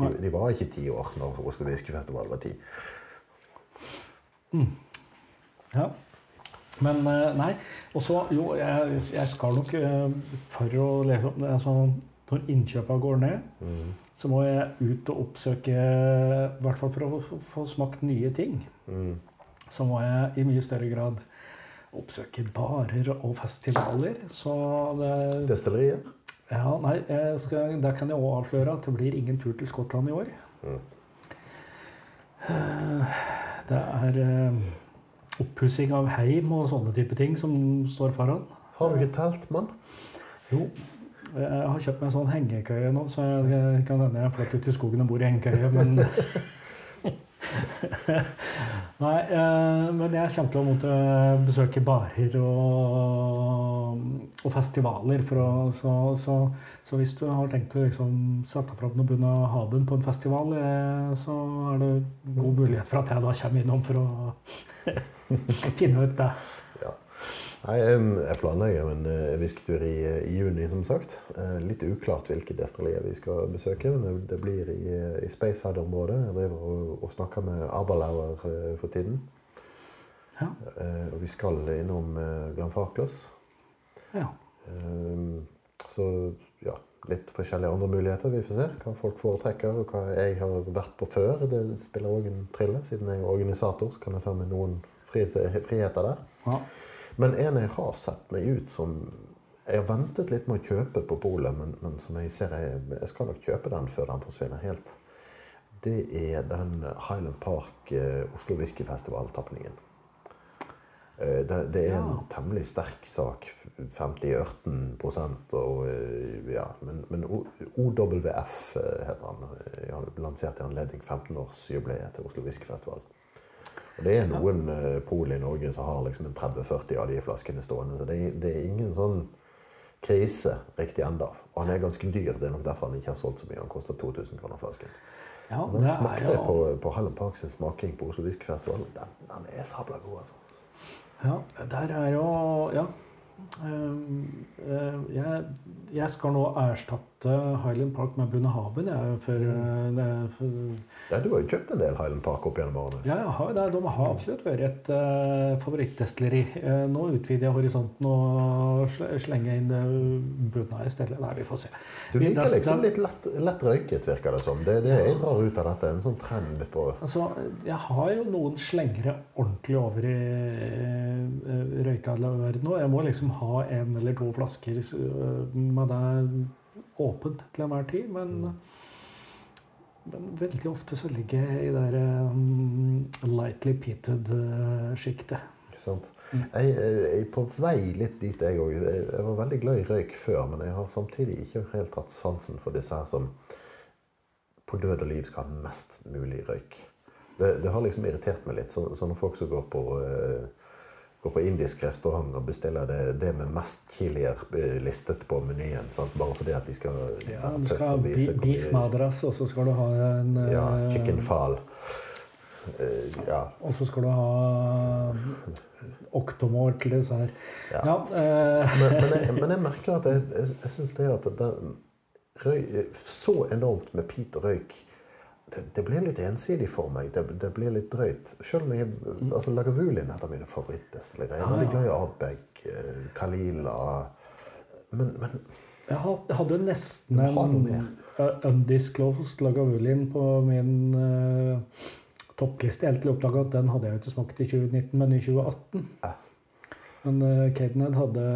B: de, de var ikke ti år når Oslo Whiskyfestival var ti.
A: ja. Men eh, nei. Og så, jo, jeg, jeg skal nok eh, for å lese opp altså, Når innkjøpa går ned,
B: mm.
A: så må jeg ut og oppsøke I hvert fall for å få, smakt nye ting.
B: Mm.
A: så må jeg i mye større grad oppsøke barer og festivaler. Så det
B: Destilleriet?
A: Ja, nei, skal, der kan jeg òg avsløre at det blir ingen tur til Skottland i år.
B: Mm.
A: Det er eh, oppussing av heim og sånne type ting som står foran.
B: Har du ikke telt, mann?
A: Jo. Jeg har kjøpt meg en sånn hengekøye nå, så jeg kan hende jeg flytter ut i skogen og bor i hengekøye, men <laughs> Nei, eh, men jeg kommer til å måtte besøke barer og, og festivaler. Å, så, så, så hvis du har tenkt å liksom sette fram noe bunn av haven på en festival, eh, så er det god mulighet for at jeg da kommer innom for å <laughs> finne ut det.
B: Nei, jeg planlegger en eh, whiskytur i, i juni, som sagt. Eh, Litt uklart hvilke destillerier vi skal besøke. men det- blir i, eh, i Spacehead-området. Jeg driver og, og snakker med Aberlauer eh, for tiden.
A: Ja.
B: Eh, Og vi skal innom eh,
A: ja.
B: Så ja, litt forskjellige andre muligheter. Vi får se hva folk foretrekker, og hva jeg har vært på før. Det spiller òg en trille. Siden jeg er organisator, så kan jeg ta med noen friheter der.
A: ja.
B: Men en jeg har sett meg ut som Jeg har ventet litt med å kjøpe på polet, men, men som jeg ser jeg, jeg skal nok kjøpe den før den forsvinner helt. Det er den Highland Park eh, Oslo Whiskyfestival-tapningen. Eh, det, det er en
A: Ja.
B: temmelig sterk sak. 50-18 og eh, ja, Men, men OWF eh, heter han. Jeg har lansert i anledning 15-årsjubileet til Oslo Whiskyfestival. Og det er noen ja. pol i Norge som har liksom en 30-40 av de flaskene stående. Så det det er ingen sånn krise riktig enda. Og han er ganske dyr. Det er nok derfor han ikke har solgt så mye. Han koster 2000 kroner flasken.
A: ja
B: Men smakte jeg på, på Hallen Park sin smaking på Oslo Whiskyfestival. Den, den er sabla god, altså.
A: Ja, der er jo Ja. Um, eh, jeg, jeg skal nå erstatte Highland Park med Bunnehaven. Jeg, for, eh, det for,
B: Ja, du har jo kjøpt en del Highland Park opp gjennom årene.
A: ja, jeg har, det, de har absolutt vært et uh, favorittdestilleri. Uh, nå utvider jeg horisonten og slenger inn bunna i stedet. Nei, vi får se.
B: Du liker
A: det-
B: liksom litt lett, lett røyket, virker det som. Det det jeg drar ut av dette. En sånn trend på
A: Altså, jeg har jo noen slengere ordentlig over i uh, røykeverden nå. Jeg må liksom ha en eller to flasker med det åpent til enhver tid. Men, men veldig ofte så ligger jeg i det der um, lightly peated-sjiktet.
B: Ikke sant?
A: Mm.
B: Jeg, jeg er på vei litt dit, jeg òg. Jeg var veldig glad i røyk før, men jeg har samtidig ikke helt hatt sansen for disse her som på død og liv skal ha mest mulig røyk. Det, det har liksom irritert meg litt. Så, sånne folk som går på, eh, går på indisk restaurant og bestiller det, det med mest chilier eh, listet på menyen. Sant? Bare fordi at de skal
A: Ja,
B: være tøffe og vise hvor
A: beef madras, og så skal du ha en eh,
B: Ja, chicken fal. Eh, ja.
A: Og så skal du ha oktomor til dessert.
B: Ja.
A: Ja, uh.
B: men, men, jeg, men jeg merker at jeg, jeg, jeg syns det at det, røy, Så enormt med pit og røyk det, det blir litt ensidig for meg. Det, det blir litt drøyt. Selv om jeg altså Lagavulin er et av mine favorittdestillerier. Jeg er veldig glad i Abeg, eh, Kalila Men, men
A: Jeg had- jeg hadde nesten en uh, undisclosed Lagavulin på min uh, toppliste helt til jeg oppdaga at den hadde jeg ikke smakt i 2019, men i 2018.
B: Ja.
A: Men uh, Cadenhead hadde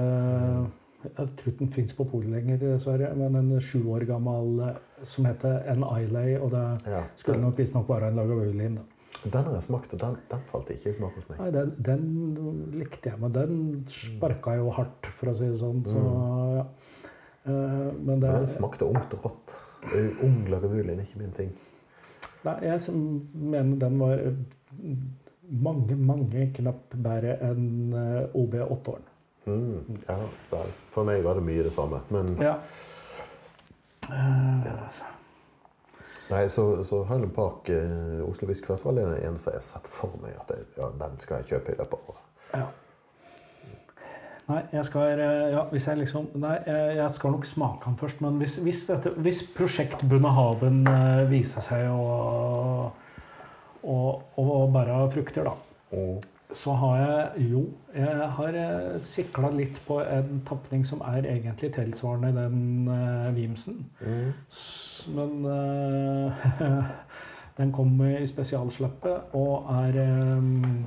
A: Jeg tror ikke den fins på polet lenger, dessverre. Men en sju år gammel eh, som heter En Islay, og det
B: Ja.
A: skulle nok visstnok være en Lagavulin.
B: Den har jeg smakt, og den, den falt ikke i smak hos meg.
A: Nei, den, den likte jeg, men den sparka jo hardt, for å si det sånn. Så, ja. Eh, men det
B: Men den smakte ungt og rått. Eh, Ung Lagavulin, ikke min ting.
A: Nei, jeg som mener den var eh, mange, mange knapp bedre enn eh, OB 8-åren.
B: Mm, ja. For meg var det mye det samme. Men
A: Ja. Eh,
B: nei, så, så Highland Park eh, Oslo Whiskyfestival er det eneste jeg har sett for meg at jeg, ja, den skal jeg kjøpe i løpet av året.
A: ja. Nei, jeg skal eh, Ja, hvis jeg liksom Nei, jeg jeg skal nok smake den først. Men hvis, hvis, dette, hvis prosjekt Bunnahaven eh, viser seg å, å, å bære frukter, da så har jeg jo Jeg har eh, sikla litt på en tapning som er egentlig tilsvarende den uh, Vimsen.
B: Mm.
A: Men uh, <laughs> den kom i spesialslippet og er um,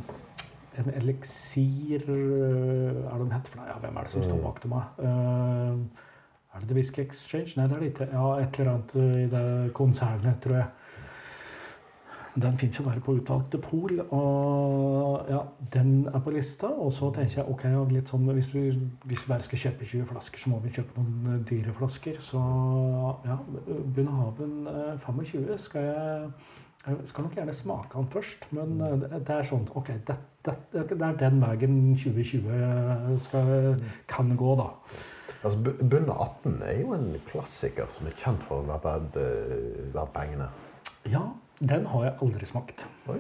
A: en eliksir uh, Er det de heter for noe? Ja, hvem er det som står bak dem? meg? Uh, er det The Whisky Exchange? Nei, det er det ikke. Ja, et eller annet i det konsernet, tror jeg. Den fins jo bare på utvalgte pol. Og ja, den er på lista. Og så tenker jeg ok, litt sånn, hvis vi, hvis vi bare skal kjøpe 20 flasker, så må vi kjøpe noen eh, dyre flasker. Så ja, Bunnahaven eh, 25 skal jeg jeg skal nok gjerne smake den først, men eh, det er sånn Ok, det, det, det er den veien 2020 skal, kan gå, da.
B: Altså, Bunne 18 er jo en klassiker som er kjent for å være eh, verdt pengene.
A: Ja, den har jeg aldri smakt.
B: Oi.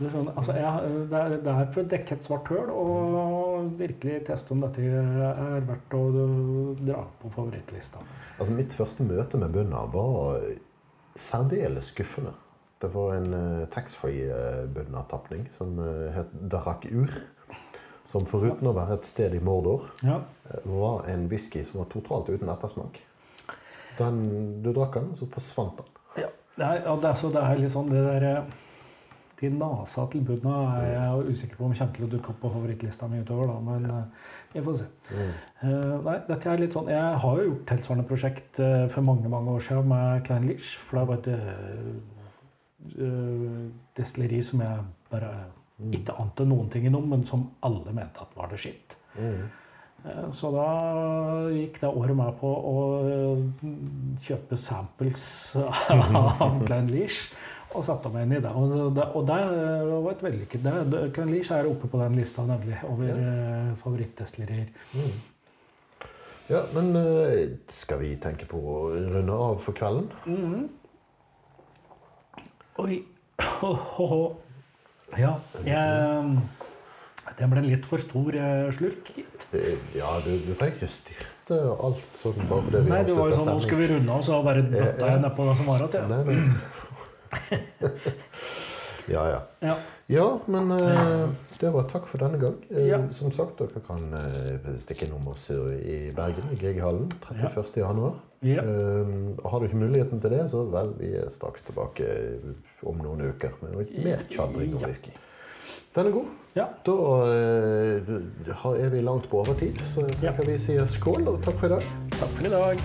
A: Det er, sånn, altså jeg, det, er, det er for å dekke et svart høl og virkelig teste om dette er verdt å dra på favorittlista.
B: Altså, mitt første møte med Bunna var særdeles skuffende. Det var en uh, taxfree-Bunna-tapning som uh, het Darak Ur. Som foruten å være et sted i Mordor,
A: Ja.
B: eh, var en whisky som var totalt uten ettersmak. Den, du drakk den, så forsvant den.
A: Ja. Er, ja, det er, så det litt sånn det der eh, De nasa til Budna er jeg usikker på om kommer til å dukke opp på favorittlista mi utover, da, men eh, vi får se. Eh, nei, dette er litt sånn Jeg har jo gjort tilsvarende prosjekt uh, for mange mange år siden med Klein Lich. For det var et uh, destilleri som jeg bare ikke ante noen ting innom, men som alle mente at var det skitt.
B: Mm.
A: Eh, Så da gikk det året med på å eh, kjøpe samples <laughs> av Klein Leash og satte meg inn i det. Og det, og det var et vellykket det- Klein Leash er oppe på den lista, nemlig, over ja. favorittdestillerier.
B: Ja, men eh, skal vi tenke på å runde av for kvelden?
A: Oi. Ho, ho, ho. Ja, jeg, det ble en litt for stor eh, slurk, gitt.
B: Eh, Ja, du, du trenger ikke styrte alt sånn bare fordi vi
A: Nei, det var jo sånn, nå skal vi runde av, så bare bøtta jeg nedpå det som var igjen.
B: Nei, nei. <laughs> ja, ja.
A: Ja.
B: Ja, men eh, det var takk for denne gang.
A: Ja.
B: Som sagt, dere kan stikke innom oss i Bergen, i GG-hallen, 31. januar.
A: Ja.
B: Har du ikke muligheten til det, så vel, vi er straks tilbake om noen uker med mer tjadring og
A: Ja.
B: whisky. Den er god.
A: Ja.
B: Da eh, er vi langt på overtid, så jeg
A: Ja.
B: tenker vi sier skål og takk for i dag.
A: Takk for i dag.